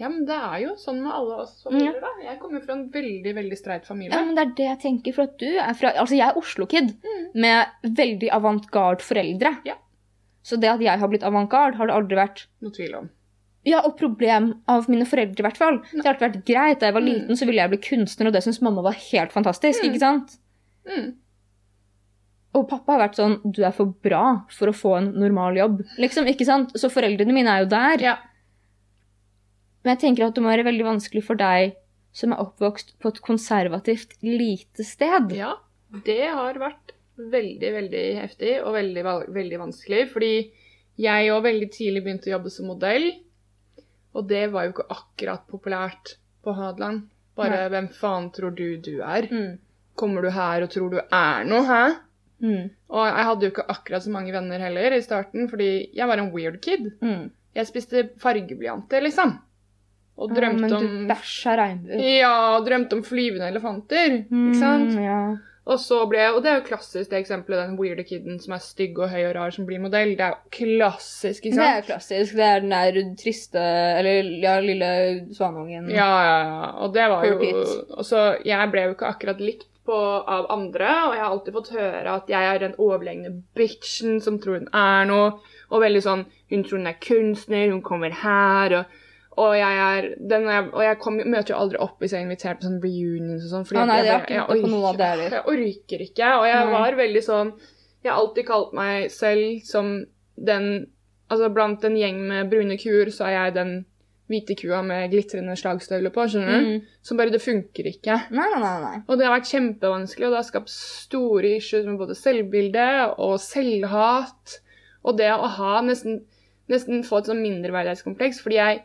ja, men det er jo sånn med alle oss familier, da. Jeg kommer fra en veldig, veldig streit familie. Ja, men det er det jeg tenker, for at du er fra Altså, jeg er Oslo-kid med veldig avantgarde foreldre. Ja. Så det at jeg har blitt avantgarde, har det aldri vært Noe tvil om. Ja, og problem av mine foreldre, i hvert fall. Det har alltid vært greit. Da jeg var Mm. liten, så ville jeg bli kunstner, og det syntes mamma var helt fantastisk. Mm. ikke sant? Mm. Og pappa har vært sånn Du er for bra for å få en normal jobb. Liksom, ikke sant? Så foreldrene mine er jo der. Ja. Men jeg tenker at det må være veldig vanskelig for deg som er oppvokst på et konservativt lite sted. ja, det har vært veldig, veldig heftig og veldig, veldig vanskelig. Fordi jeg òg veldig tidlig begynte å jobbe som modell. Og det var jo ikke akkurat populært på Hadeland. Bare Nei. hvem faen tror du du er? Mm. Kommer du her og tror du er noe, hæ? Mm. Og jeg hadde jo ikke akkurat så mange venner heller i starten, fordi jeg var en weird kid. Mm. Jeg spiste fargeblyanter, liksom. Og Ja, drømte men du om bæsja regnbue. Ja, drømte om flyvende elefanter. Ikke sant? Mm, ja. Og så ble Og det er jo klassisk det eksempelet, den weirde kiden som er stygg og høy og rar, som blir modell. Det er jo klassisk, ikke Det er jo klassisk. Det er den der triste Eller ja, lille svanungen. Ja, ja, ja. Og det var jo Og så jeg ble jo ikke akkurat likt på, av andre, og jeg har alltid fått høre at jeg er den overlegne bitchen som tror hun er noe, og veldig sånn Hun tror hun er kunstner, hun kommer her, og og jeg er den Og jeg kom, møter jo aldri opp hvis jeg er invitert på sånn reunions og sånn. fordi ah, nei, jeg jeg orker- (laughs) Jeg orker ikke. Og jeg Nei. var veldig sånn Jeg har alltid kalt meg selv som den Altså blant en gjeng med brune kuer, så er jeg den hvite kua med glitrende slagstøvler på, skjønner du? Mm. Som bare Det funker ikke. Nei, nei, nei. Og det har vært kjempevanskelig, og det har skapt store issues med både selvbilde og selvhat. Og det å ha nesten, nesten få et sånn mindreverdighetskompleks, fordi jeg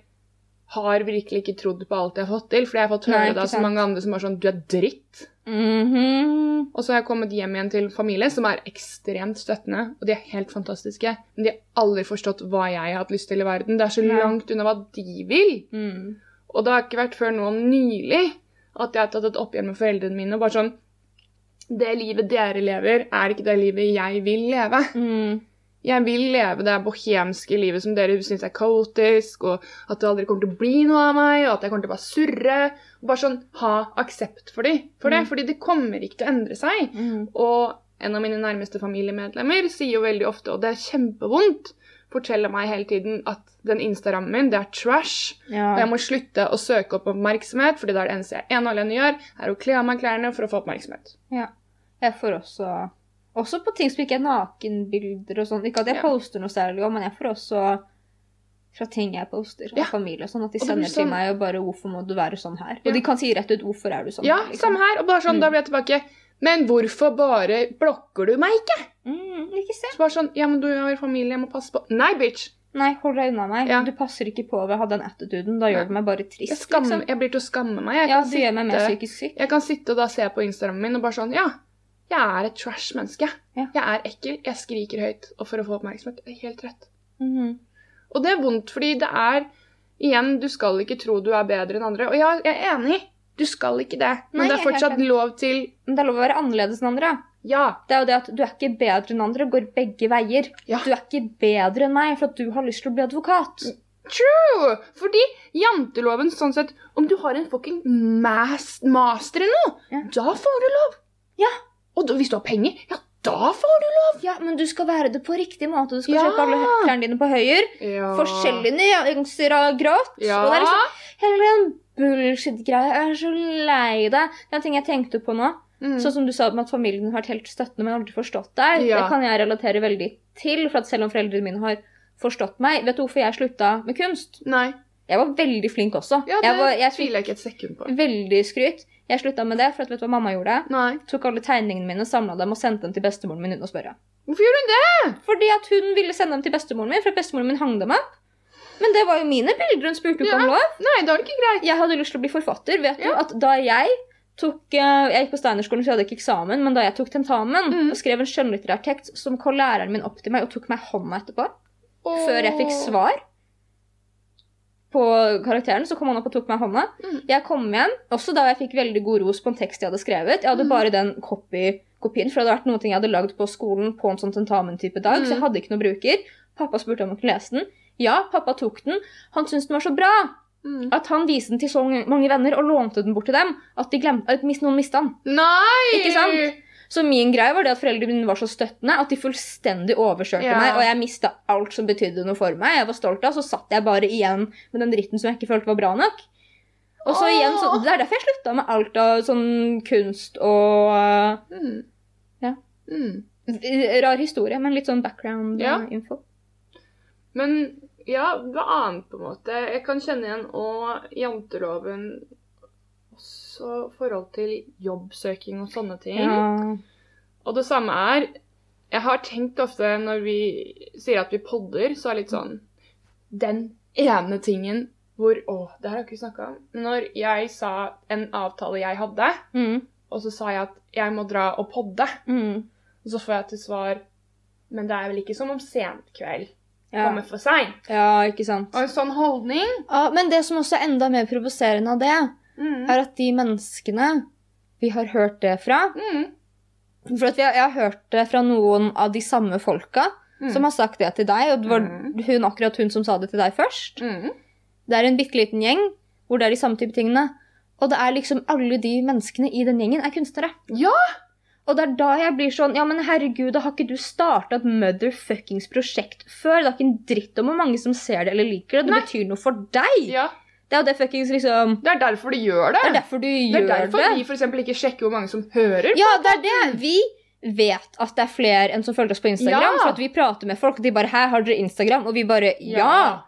har virkelig ikke trodd på alt jeg har fått til. Fordi jeg har fått høre det av så mange andre som er sånn Du er dritt. Mhm. Og så har jeg kommet hjem igjen til familie som er ekstremt støttende, og de er helt fantastiske. Men de har aldri forstått hva jeg har hatt lyst til i verden. Det er så Nei. langt unna hva de vil. Mm. Og det har ikke vært før nå nylig at jeg har tatt et oppgjør med foreldrene mine og bare sånn Det livet dere lever, er ikke det livet jeg vil leve. Mm. Jeg vil leve det bohemske livet som dere syns er kaotisk, og at det aldri kommer til å bli noe av meg, og at jeg kommer til å bare surre. Og bare sånn ha aksept for, de, for det, Mm. fordi det kommer ikke til å endre seg. Mm. Og en av mine nærmeste familiemedlemmer sier jo veldig ofte, og det er kjempevondt, forteller meg hele tiden at den Instagrammen min, det er trash. Ja. Og jeg må slutte å søke opp oppmerksomhet, fordi det er det eneste jeg ene og alene gjør, er å kle av meg klærne for å få oppmerksomhet. ja. Jeg får også Også på ting som ikke er nakenbilder og sånn. Ikke at jeg Ja. poster noe særlig men jeg får også fra ting jeg poster av Ja. familie. Sånn at de sender sånn... til meg og bare 'Hvorfor må du være sånn her?' Ja. Og de kan si rett ut 'Hvorfor er du sånn Ja, liksom. samme her. Og bare sånn, Mm. da blir jeg tilbake. Men hvorfor bare blokker du meg ikke? Mm, ikke se. Så bare sånn, ja, men du har familie, jeg må passe på. Nei, bitch! Nei, hold deg unna meg. Ja. Du passer ikke på ved å ha den attituden. Da gjør du meg bare Jeg, trist. skammer, liksom. jeg blir til å skamme meg. Jeg Ja, kan, sitte, gjør meg mer sitte, psykisk syk. jeg kan sitte og da se på Instagrammen min og bare sånn, ja, jeg er et trash-menneske. Ja. Jeg er ekkel, jeg skriker høyt og for å få oppmerksomhet. Det er helt rett. -hmm. Og det er vondt, fordi det er Igjen, du skal ikke tro du er bedre enn andre. Og ja, jeg er enig. Du skal ikke det. Men Nei, det er jeg fortsatt lov til Men det er lov å være annerledes enn andre. Ja. Det er jo det at du er ikke bedre enn andre, går begge veier. Ja. Du er ikke bedre enn meg for at du har lyst til å bli advokat. True! Fordi janteloven sånn sett Om du har en fucking mas master i noe, Ja. da får du lov. Ja. Og hvis du har penger, ja, da får du lov. Ja, men du skal være det på riktig måte. Du skal Ja. kjøpe alle klærne dine på høyre. Ja. Forskjellige nyanser av grått. Ja. Og det er liksom hele den bullshit-greia. Jeg er så lei deg. Det er en ting jeg tenkte på nå. Mm. Sånn som du sa at familien har vært helt støttende, men aldri forstått deg. Ja. Det kan jeg relatere veldig til. For selv om foreldrene mine har forstått meg Vet du hvorfor jeg slutta med kunst? Nei. Jeg var veldig flink også. Ja, det jeg var, jeg tviler jeg ikke et sekund på. veldig skryt. Jeg slutta med det, for at vet du hva mamma gjorde? Nei. Tok alle tegningene mine, samla dem og sendte dem til bestemoren min uten å spørre. Hvorfor gjorde hun det? Fordi at hun ville sende dem til bestemoren min, for bestemoren min hang dem opp. Men det var jo mine bilder hun spurte ikke Ja. om lov. Nei, da er det ikke greit. Jeg hadde lyst til å bli forfatter. Vet du at da jeg tok eh, Jeg gikk på Steinerskolen, så jeg hadde ikke eksamen, men da jeg tok tentamen Mm. og skrev en skjønnlitterær tekst, som kom læreren min opp til meg og tok meg hånda etterpå. Før jeg fikk svar på karakteren, så kom han opp og tok meg i hånda. Mm. Jeg kom hjem, også da jeg fikk veldig god ros på en tekst jeg hadde skrevet. Jeg hadde Mm. bare den copy, kopien, for det hadde vært noe jeg hadde lagd på skolen på en sånn tentamen-type dag, så jeg Mm. hadde ikke noe bruker. Pappa spurte om å kunne lese den. Ja, pappa tok den. Han syntes den var så bra Mm. at han viste den til så mange venner og lånte den bort til dem at, de glemte, at noen mista den. Nei! Ikke sant? Så min greie var det at foreldrene mine var så støttende at de fullstendig overkjørte Ja. meg, og jeg mista alt som betydde noe for meg. Jeg var stolt av, så satt jeg bare igjen med den dritten som jeg ikke følte var bra nok. Og så igjen, så, Det er derfor jeg slutta med alt av sånn kunst og Mm. Ja. Mm. rar historie, men litt sånn background Ja. info. Men ja, hva annet, på en måte? Jeg kan kjenne igjen og janteloven også forhold til jobbsøking og sånne ting. Ja. Og det samme er Jeg har tenkt ofte når vi sier at vi podder, så er det litt sånn Den ene tingen hvor Å, det har jeg ikke snakka om. Når jeg sa en avtale jeg hadde, Mm. og så sa jeg at jeg må dra og podde, Mm. og så får jeg til svar Men det er vel ikke som om senkveld Ja. kommer for seint? ja, ikke sant. Og en sånn holdning Ja, men det som også er enda mer provoserende av det, mm. er at de menneskene vi har hørt det fra Mm. For har, jeg har hørt det fra noen av de samme folka Mm. som har sagt det til deg, og det var Mm. hun, akkurat hun som sa det til deg først. Mm. Det er en bitte liten gjeng hvor det er de samme type tingene. Og det er liksom alle de menneskene i den gjengen er kunstnere. Ja! Og det er da jeg blir sånn Ja, men herregud, da har ikke du starta et motherfuckings prosjekt før? Det er ikke en dritt om hvor mange som ser det eller liker det. Det Nei. betyr noe for deg. ja. Det er jo det fuckings liksom Det er derfor du gjør det. Det er derfor du Det gjør er det. vi eksempel ikke sjekker hvor mange som hører. Ja, det er det. Vi vet at det er flere enn som følger oss på Instagram. Ja. For at vi prater med folk, og de bare 'Her har dere Instagram?' Og vi bare 'Ja'.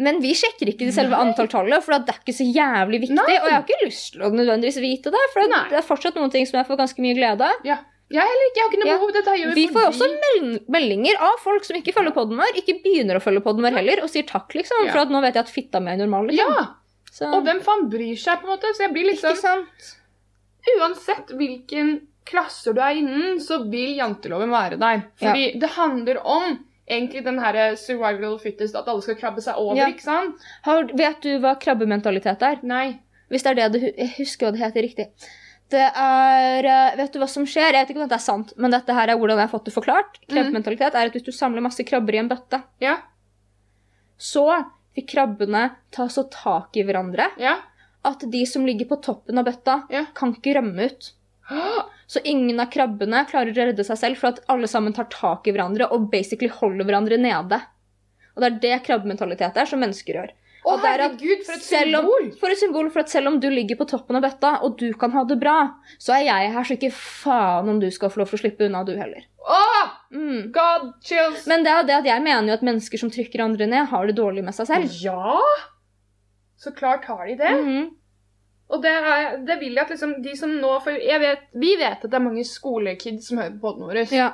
Men vi sjekker ikke det selve antalltallet, for det er ikke så jævlig viktig. Nei. Og jeg har ikke lyst til å nødvendigvis vite det, for Nei. det er fortsatt noen ting som jeg får ganske mye glede av. Ja. Jeg heller ikke. Jeg har ikke noe Ja. behov. Dette gjør Vi får fordi- også meldinger av folk som ikke følger podden vår, ikke begynner å følge podden vår heller, og sier takk, liksom. Ja. For at nå vet jeg at fitta mi er normal. Liksom. Ja! Så, Og hvem faen bryr seg, på en måte? Så jeg blir liksom sant? Uansett hvilken klasser du er innen, så vil janteloven være der. Fordi det handler om egentlig den her survival fittest, at alle skal krabbe seg over, Ja. ikke sant? Har, vet du hva krabbementalitet er? Nei. Hvis det er det du Jeg husker hva det heter riktig. Det er eh, Vet du hva som skjer? Jeg vet ikke om dette er sant, men dette her er hvordan jeg har fått det forklart. Krabbementalitet er at hvis du samler masse krabber i en bøtte, Ja. så vil krabbene ta så tak i hverandre Ja. at de som ligger på toppen av bøtta, Ja. kan ikke rømme ut. Så ingen av krabbene klarer å redde seg selv for at alle sammen tar tak i hverandre og basically holder hverandre nede. Og det er det krabbementalitet er, som mennesker gjør. Å, er herregud, for et symbol! om-! For et symbol for at selv om du ligger på toppen av bøtta, og du kan ha det bra, så er jeg her, så ikke faen om du skal få lov til å slippe unna, du heller. Åh! Mm. God chills! Men det er det at jeg mener jo at mennesker som trykker andre ned, har det dårlig med seg selv. Ja! Så klart har de det. Mhm. Og det, er, det vil jeg at liksom de som nå For vet, vi vet at det er mange skolekids som hører på podden vår. Ja.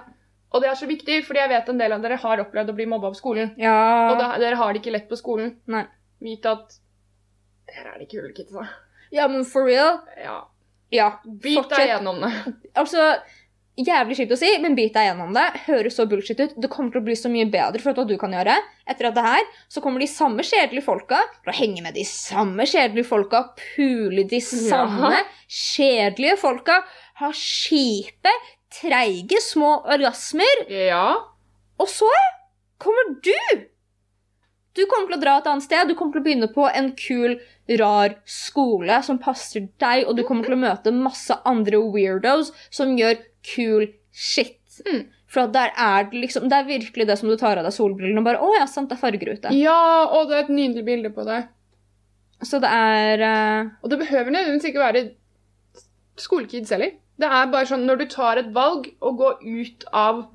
Og det er så viktig, fordi jeg vet en del av dere har opplevd å bli mobba på skolen. ja. Og da, dere har det ikke lett på skolen. Nei. Vit at Der er de kule kidsa. ja, men for real Ja. Ja. Bit deg gjennom det. (laughs) Altså, Jævlig kjipt å si, men bit deg gjennom det. Høres så bullshit ut. Det kommer til å bli så mye bedre. For hva du kan gjøre? Etter at det her, så kommer de samme kjedelige folka til å henge med de samme kjedelige folka, pule de samme Ja. kjedelige folka, ha kjipe, treige små orgasmer, Ja. og så kommer du! Du kommer til å dra et annet sted. Du kommer til å begynne på en kul, rar skole som passer deg, og du kommer til å møte masse andre weirdos som gjør kul shit. Mm. For der er det liksom Det er virkelig det som du tar av deg solbrillene og bare Å ja, sant, det er farger ute. ja, og det er et nydelig bilde på det. Så det er uh... Og det behøver nødvendigvis ikke være skolekids heller. Det er bare sånn når du tar et valg og går ut av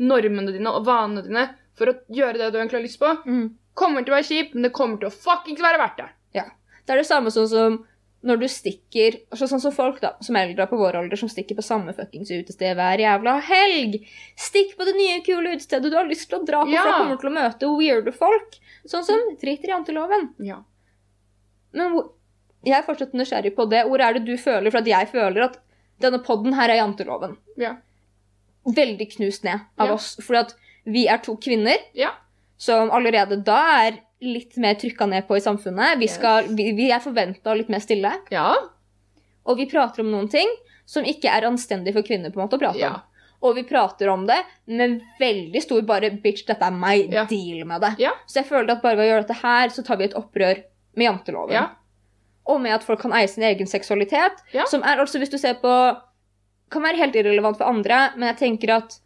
normene dine og vanene dine for å gjøre det du egentlig har lyst på, mm. kommer til å være kjipt, men det kommer til å fuckings være verdt det. Ja. Det er det samme sånn som når du stikker altså Sånn som folk da, som eldre på vår alder som stikker på samme fuckings utested hver jævla helg. Stikk på det nye, kule utestedet du har lyst til å dra på, Ja. for du kommer til å møte weirde folk. Sånn som driter i janteloven. Ja. Men jeg er fortsatt nysgjerrig på det. Hvor er det du føler? For at jeg føler at denne podden her er janteloven. Ja. Veldig knust ned av Ja. oss. Fordi at vi er to kvinner Ja. som allerede da er litt mer trykka ned på i samfunnet. Vi, skal, vi, vi er forventa litt mer stille. Ja. Og vi prater om noen ting som ikke er anstendig for kvinner på en måte å prate Ja. om. Og vi prater om det med veldig stor bare 'bitch, dette er meg', Ja. deal med det. Ja. Så jeg føler at bare ved å gjøre dette her, så tar vi et opprør med janteloven. Ja. Og med at folk kan eie sin egen seksualitet. Som er altså, hvis du ser på Kan være helt irrelevant for andre, men jeg tenker at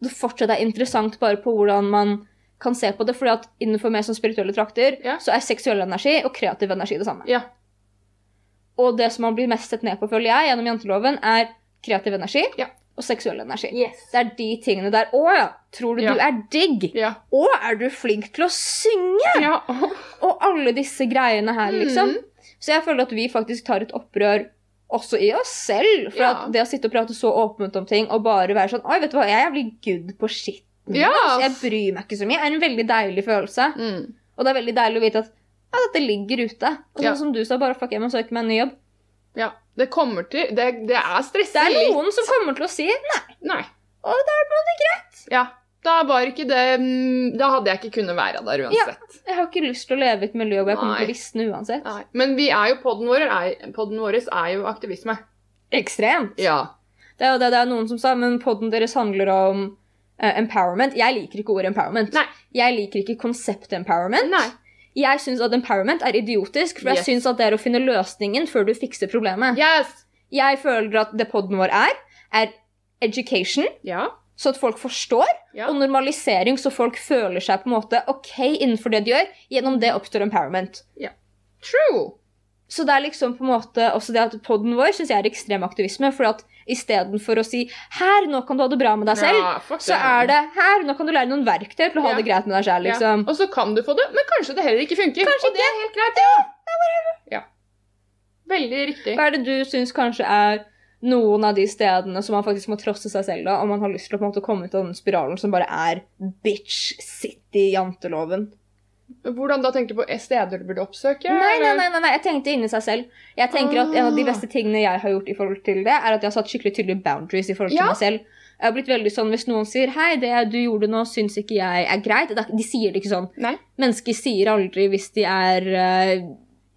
det fortsatt er interessant bare på hvordan man kan se på det. fordi at innenfor mer sånn spirituelle trakter Ja. så er seksuell energi og kreativ energi det samme. Ja. Og det som man blir mest sett ned på, føler jeg, gjennom janteloven, er kreativ energi Ja. og seksuell energi. Yes. Det er de tingene der. Å ja! Tror du du er digg? Å, er du flink til å synge? ja. Og alle disse greiene her, liksom. Mm. Så jeg føler at vi faktisk tar et opprør også i oss selv. For Ja. det å sitte og prate så åpent om ting og bare være sånn Oi, vet du hva, jeg er jævlig good på shit. Ja. Jeg bryr meg ikke så mye. Det er en veldig deilig følelse. Mm. Og det er veldig deilig å vite at ja, dette ligger ute. Og sånn som du sa, bare fuck hjem og søke meg en ny jobb. ja. Det kommer til Det, det er Det er noen som kommer til å si nei. Nei. Og da er det greit. Ja. Da var ikke det mm, Da hadde jeg ikke kunnet være der uansett. Jeg har ikke lyst til å leve i et miljø hvor jeg kommer til å visne uansett. Nei. Men vi er jo podden vår er, podden vår er jo aktivisme. Ekstremt. Ja. Det er jo det det er noen som sa, men podden deres handler om uh, empowerment. Jeg liker ikke ordet empowerment. Nei. Jeg liker ikke konseptet empowerment. Nei. Jeg syns at empowerment er idiotisk, for jeg Yes. syns at det er å finne løsningen før du fikser problemet. Yes. Jeg føler at det podden vår er, er education, Ja. Så at folk forstår, Ja. og normalisering, så folk føler seg på en måte OK innenfor det de gjør. Gjennom det oppstår empowerment. True. Så det er liksom på en måte også det at podden vår syns jeg er ekstrem aktivisme. For at istedenfor å si 'her, nå kan du ha det bra med deg selv', Ja, så er det 'her, nå kan du lære noen verktøy til å ha det greit med deg selv'. Liksom. ja. Og så kan du få det, men kanskje det heller ikke funker. Kanskje og det er helt greit, ja. ja. Veldig riktig. Hva er det du syns kanskje er noen av de stedene som man faktisk må trosse seg selv da, om man har lyst til å på en måte komme ut av den spiralen som bare er bitch city janteloven? Hvordan da tenker du på steder du burde oppsøke? Nei, nei, nei, nei, nei, jeg tenkte inni seg selv. Jeg tenker at En av de Ah. beste tingene jeg har gjort, i forhold til det, er at jeg har satt skikkelig tydelige boundaries i forhold til Ja. meg selv. Jeg har blitt veldig sånn, Hvis noen sier 'hei, det du gjorde nå, syns ikke jeg er greit', de sier det ikke sånn. Nei. Mennesker sier aldri hvis de er eh,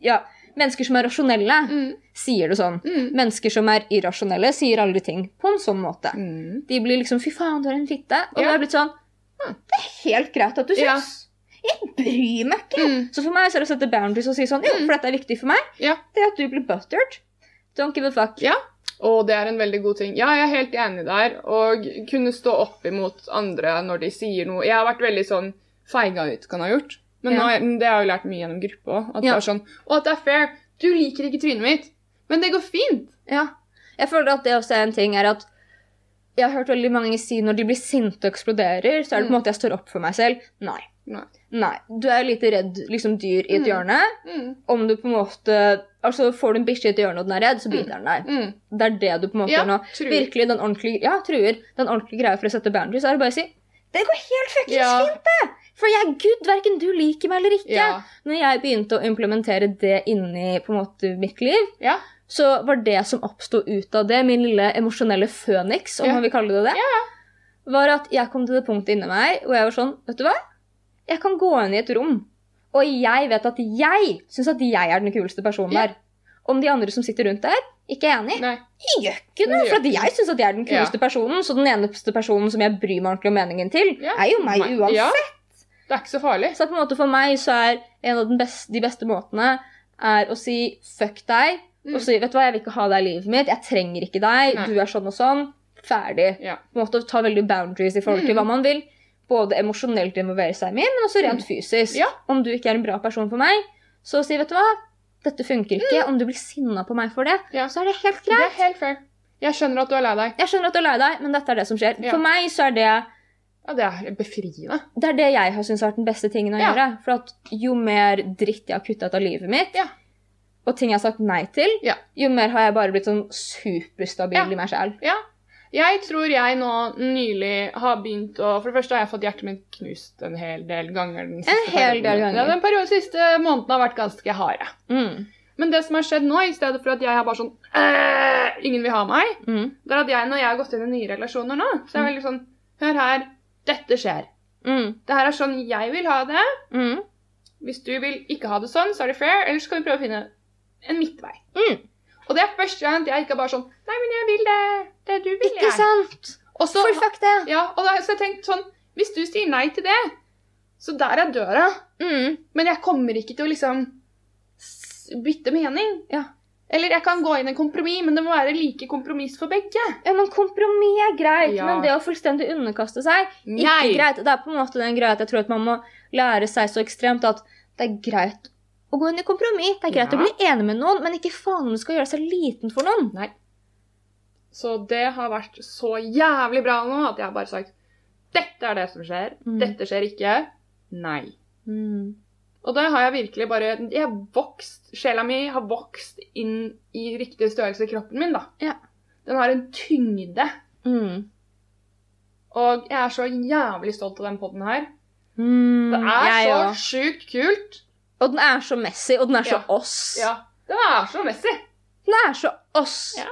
Ja, mennesker som er rasjonelle, Mm. sier det sånn. Mm. Mennesker som er irrasjonelle, sier aldri ting på en sånn måte. Mm. De blir liksom 'fy faen, du er en fitte'. Og Ja. det er blitt sånn «Hm, Det er helt greit at du Ja. Jeg bryr meg ikke. Mm. Så for meg så er det å sette boundaries og si sånn Jo, Mm. for dette er viktig for meg. Ja. Det at du blir buttered. Don't give a fuck. Ja. Og det er en veldig god ting. Ja, jeg er helt enig der. Og kunne stå opp imot andre når de sier noe. Jeg har vært veldig sånn feiga ut, kan ha gjort. Men nå, det har jeg jo lært mye gjennom gruppe òg. At det er sånn Og at det er fair. Du liker ikke trynet mitt, men det går fint. Ja. Jeg føler at det også er en ting er at jeg har hørt veldig mange si når de blir sinte og eksploderer, så er det på en måte jeg står opp for meg selv. Nei. Nei. Nei. Du er lite redd liksom dyr i et Mm. hjørne. Mm. Om du på en måte Altså, får du en bikkje i et hjørne og den er redd, så biter den deg. Mm. Det er det du på en måte Ja, gjør nå. Virkelig den ordentlige Ja, truer. Den ordentlige greia for å sette boundaries er å bare si Det går helt fuckings Ja. fint, det! For jeg er good, verken du liker meg eller ikke. Ja. Når jeg begynte å implementere det inni på en måte mitt liv, Ja. så var det som oppsto ut av det, min lille emosjonelle føniks, om Ja. man vil kalle det det, var at jeg kom til det punktet inni meg hvor jeg var sånn Vet du hva? Jeg kan gå inn i et rom, og jeg vet at jeg syns at jeg er den kuleste personen Ja. der. Om de andre som sitter rundt der, ikke er enig. Nei. Jeg gjør ikke Det for jeg syns at jeg er den Ja. kuleste personen, så den eneste personen som jeg bryr meg ordentlig om meningen til, Ja. er jo Meg- uansett. Ja. Det er ikke så farlig. Så på en måte for meg så er en av beste, de beste måtene er å si fuck deg, Mm. og si vet du hva, jeg vil ikke ha deg i livet mitt, jeg trenger ikke deg, Nei. du er sånn og sånn, ferdig. Ja. På en måte ta veldig boundaries i forhold til Mm. hva man vil. Både emosjonelt involvere seg med, men også rent fysisk. Ja. Om du ikke er en bra person for meg, så si vet du hva, dette funker ikke. Om du blir sinna på meg for det, Mm. Ja. så er det helt greit. Det er helt fair. Jeg skjønner at du er lei deg. Jeg skjønner at du er lei deg, men dette er det som skjer. For meg så er det Ja, det er befriende. det er det jeg har syntes har vært den beste tingen å Ja. gjøre. For at jo mer dritt jeg har kutta ut av livet mitt, Ja. og ting jeg har sagt nei til, Ja. jo mer har jeg bare blitt sånn superstabil i meg sjæl. Ja. Jeg tror jeg nå nylig har begynt å For det første har jeg fått hjertet mitt knust en hel del ganger. Den siste hel del ganger. Ja, den perioden, siste måneden har vært ganske harde. Mm. Men det som har skjedd nå, i stedet for at jeg har bare sånn «Øh, Ingen vil ha meg, Mm. det er at jeg, når jeg har gått inn i nye relasjoner nå, så er jeg veldig sånn Hør her, dette skjer. Mm. Det her er sånn jeg vil ha det. Mm. Hvis du vil ikke ha det sånn, så er det fair. Ellers kan vi prøve å finne en midtvei. Mm. Og det er første gang jeg ikke er bare sånn Nei, men jeg vil det. Det du vil, Ikke jeg. sant? Også, For fuck det. ja, og da, så jeg tenkt sånn Hvis du sier nei til det, så der er døra. Mm. Men jeg kommer ikke til å liksom bytte mening. Ja. Eller jeg kan gå inn i en kompromiss, men det må være like kompromiss for begge. Ja, men Kompromiss er greit, Ja. men det å fullstendig underkaste seg ikke Nei. greit. Det er på en måte den greia at jeg tror at man må lære seg så ekstremt at det er greit å gå inn i kompromiss. Det er greit Ja. å bli enig med noen, men ikke faen om du skal gjøre seg liten for noen. Nei. Så det har vært så jævlig bra nå at jeg har bare sagt Dette er det som skjer. Mm. Dette skjer ikke. Nei. Mm. Og da har jeg virkelig bare Jeg har vokst Sjela mi har vokst inn i riktig størrelse i kroppen min, da. Ja. Den har en tyngde. Mm. Og jeg er så jævlig stolt av den poden her. Mm. Det er så òg. sjukt kult. Og den er så messy, og den er så Ja. oss. Ja. Den er så messy. Den er så oss. Ja.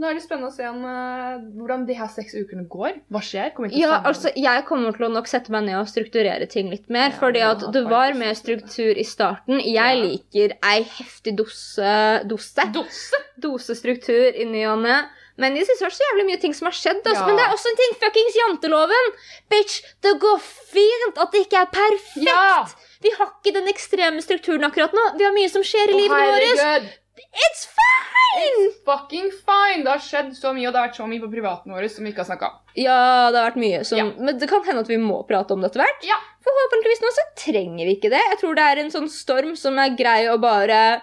Nå er det spennende å se om, uh, hvordan de her seks ukene går. Hva skjer? Ja, altså, jeg kommer til å nok sette meg ned og strukturere ting litt mer. Ja, fordi at det var mer struktur i starten. Jeg Ja. liker ei heftig dose Dose? Dose! Dosestruktur i ny og ne. Men jeg synes det er så jævlig mye ting som har skjedd. Altså. Ja. Men det er også en ting. Fuckings janteloven! Bitch, det går fint at det ikke er perfekt! Ja! Vi har ikke den ekstreme strukturen akkurat nå. Vi har mye som skjer i livet vårt. It's fine! It's Fucking fine! Det har skjedd så mye, og det har vært så mye på privaten vår som vi ikke har snakka om. Ja, det har vært mye som Ja. Men det kan hende at vi må prate om det etter hvert. Ja. Forhåpentligvis nå så trenger vi ikke det. Jeg tror det er en sånn storm som er grei å bare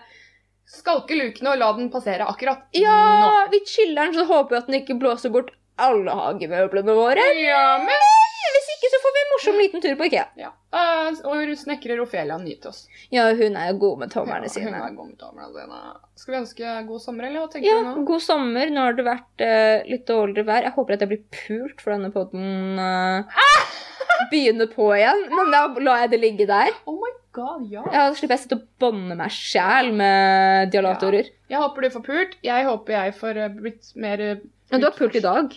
Skalke lukene og la den passere akkurat Ja, vi chiller'n, så håper vi at den ikke blåser bort alle hagemøblene våre. Ja, men Hvis ikke, så får vi en morsom liten tur på IKEA. ja. Eh, og snekrer Ofelia nyter oss. Ja, hun er god med tommerne Ja, hun sine. er god med tommerne sine. Skal vi ønske god sommer, eller hva tenker Ja, du nå? god sommer. Nå har det vært uh, litt dårligere vær. Jeg håper at jeg blir pult for denne poden uh, (laughs) begynner på igjen. Men da lar jeg det ligge der. Oh my god, ja. Ja, Da slipper jeg å sitte og bånde meg sjæl med dialatorer. Jeg håper du får pult. Jeg håper jeg får eh, blitt mer pult. Men du har pult i dag.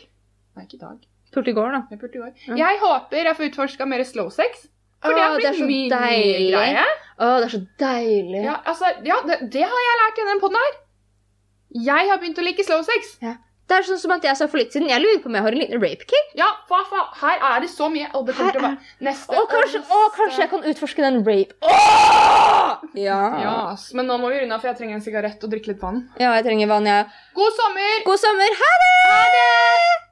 Nei, ikke i dag. Pult i går, da. Jeg pulte i går. Ja. Jeg håper jeg får utforska mer slow sex. For Å, det har er blitt så min deilig. greie. Å, det er så deilig. Ja, altså, ja det, det har jeg lært i den poden her. Jeg har begynt å like slow sex. Ja. Det er sånn som at jeg sa for litt siden. Jeg lurer på om jeg har en liten rape kick. Ja, fa, fa. Her er det så mye. Og det kommer til å være neste Og kanskje, å, kanskje jeg kan utforske den rape. Åh! Ja. Ja, men nå må vi runde av, for jeg trenger en sigarett og drikke litt vann. ja, jeg trenger vann, jeg. God sommer! God sommer. Ha det!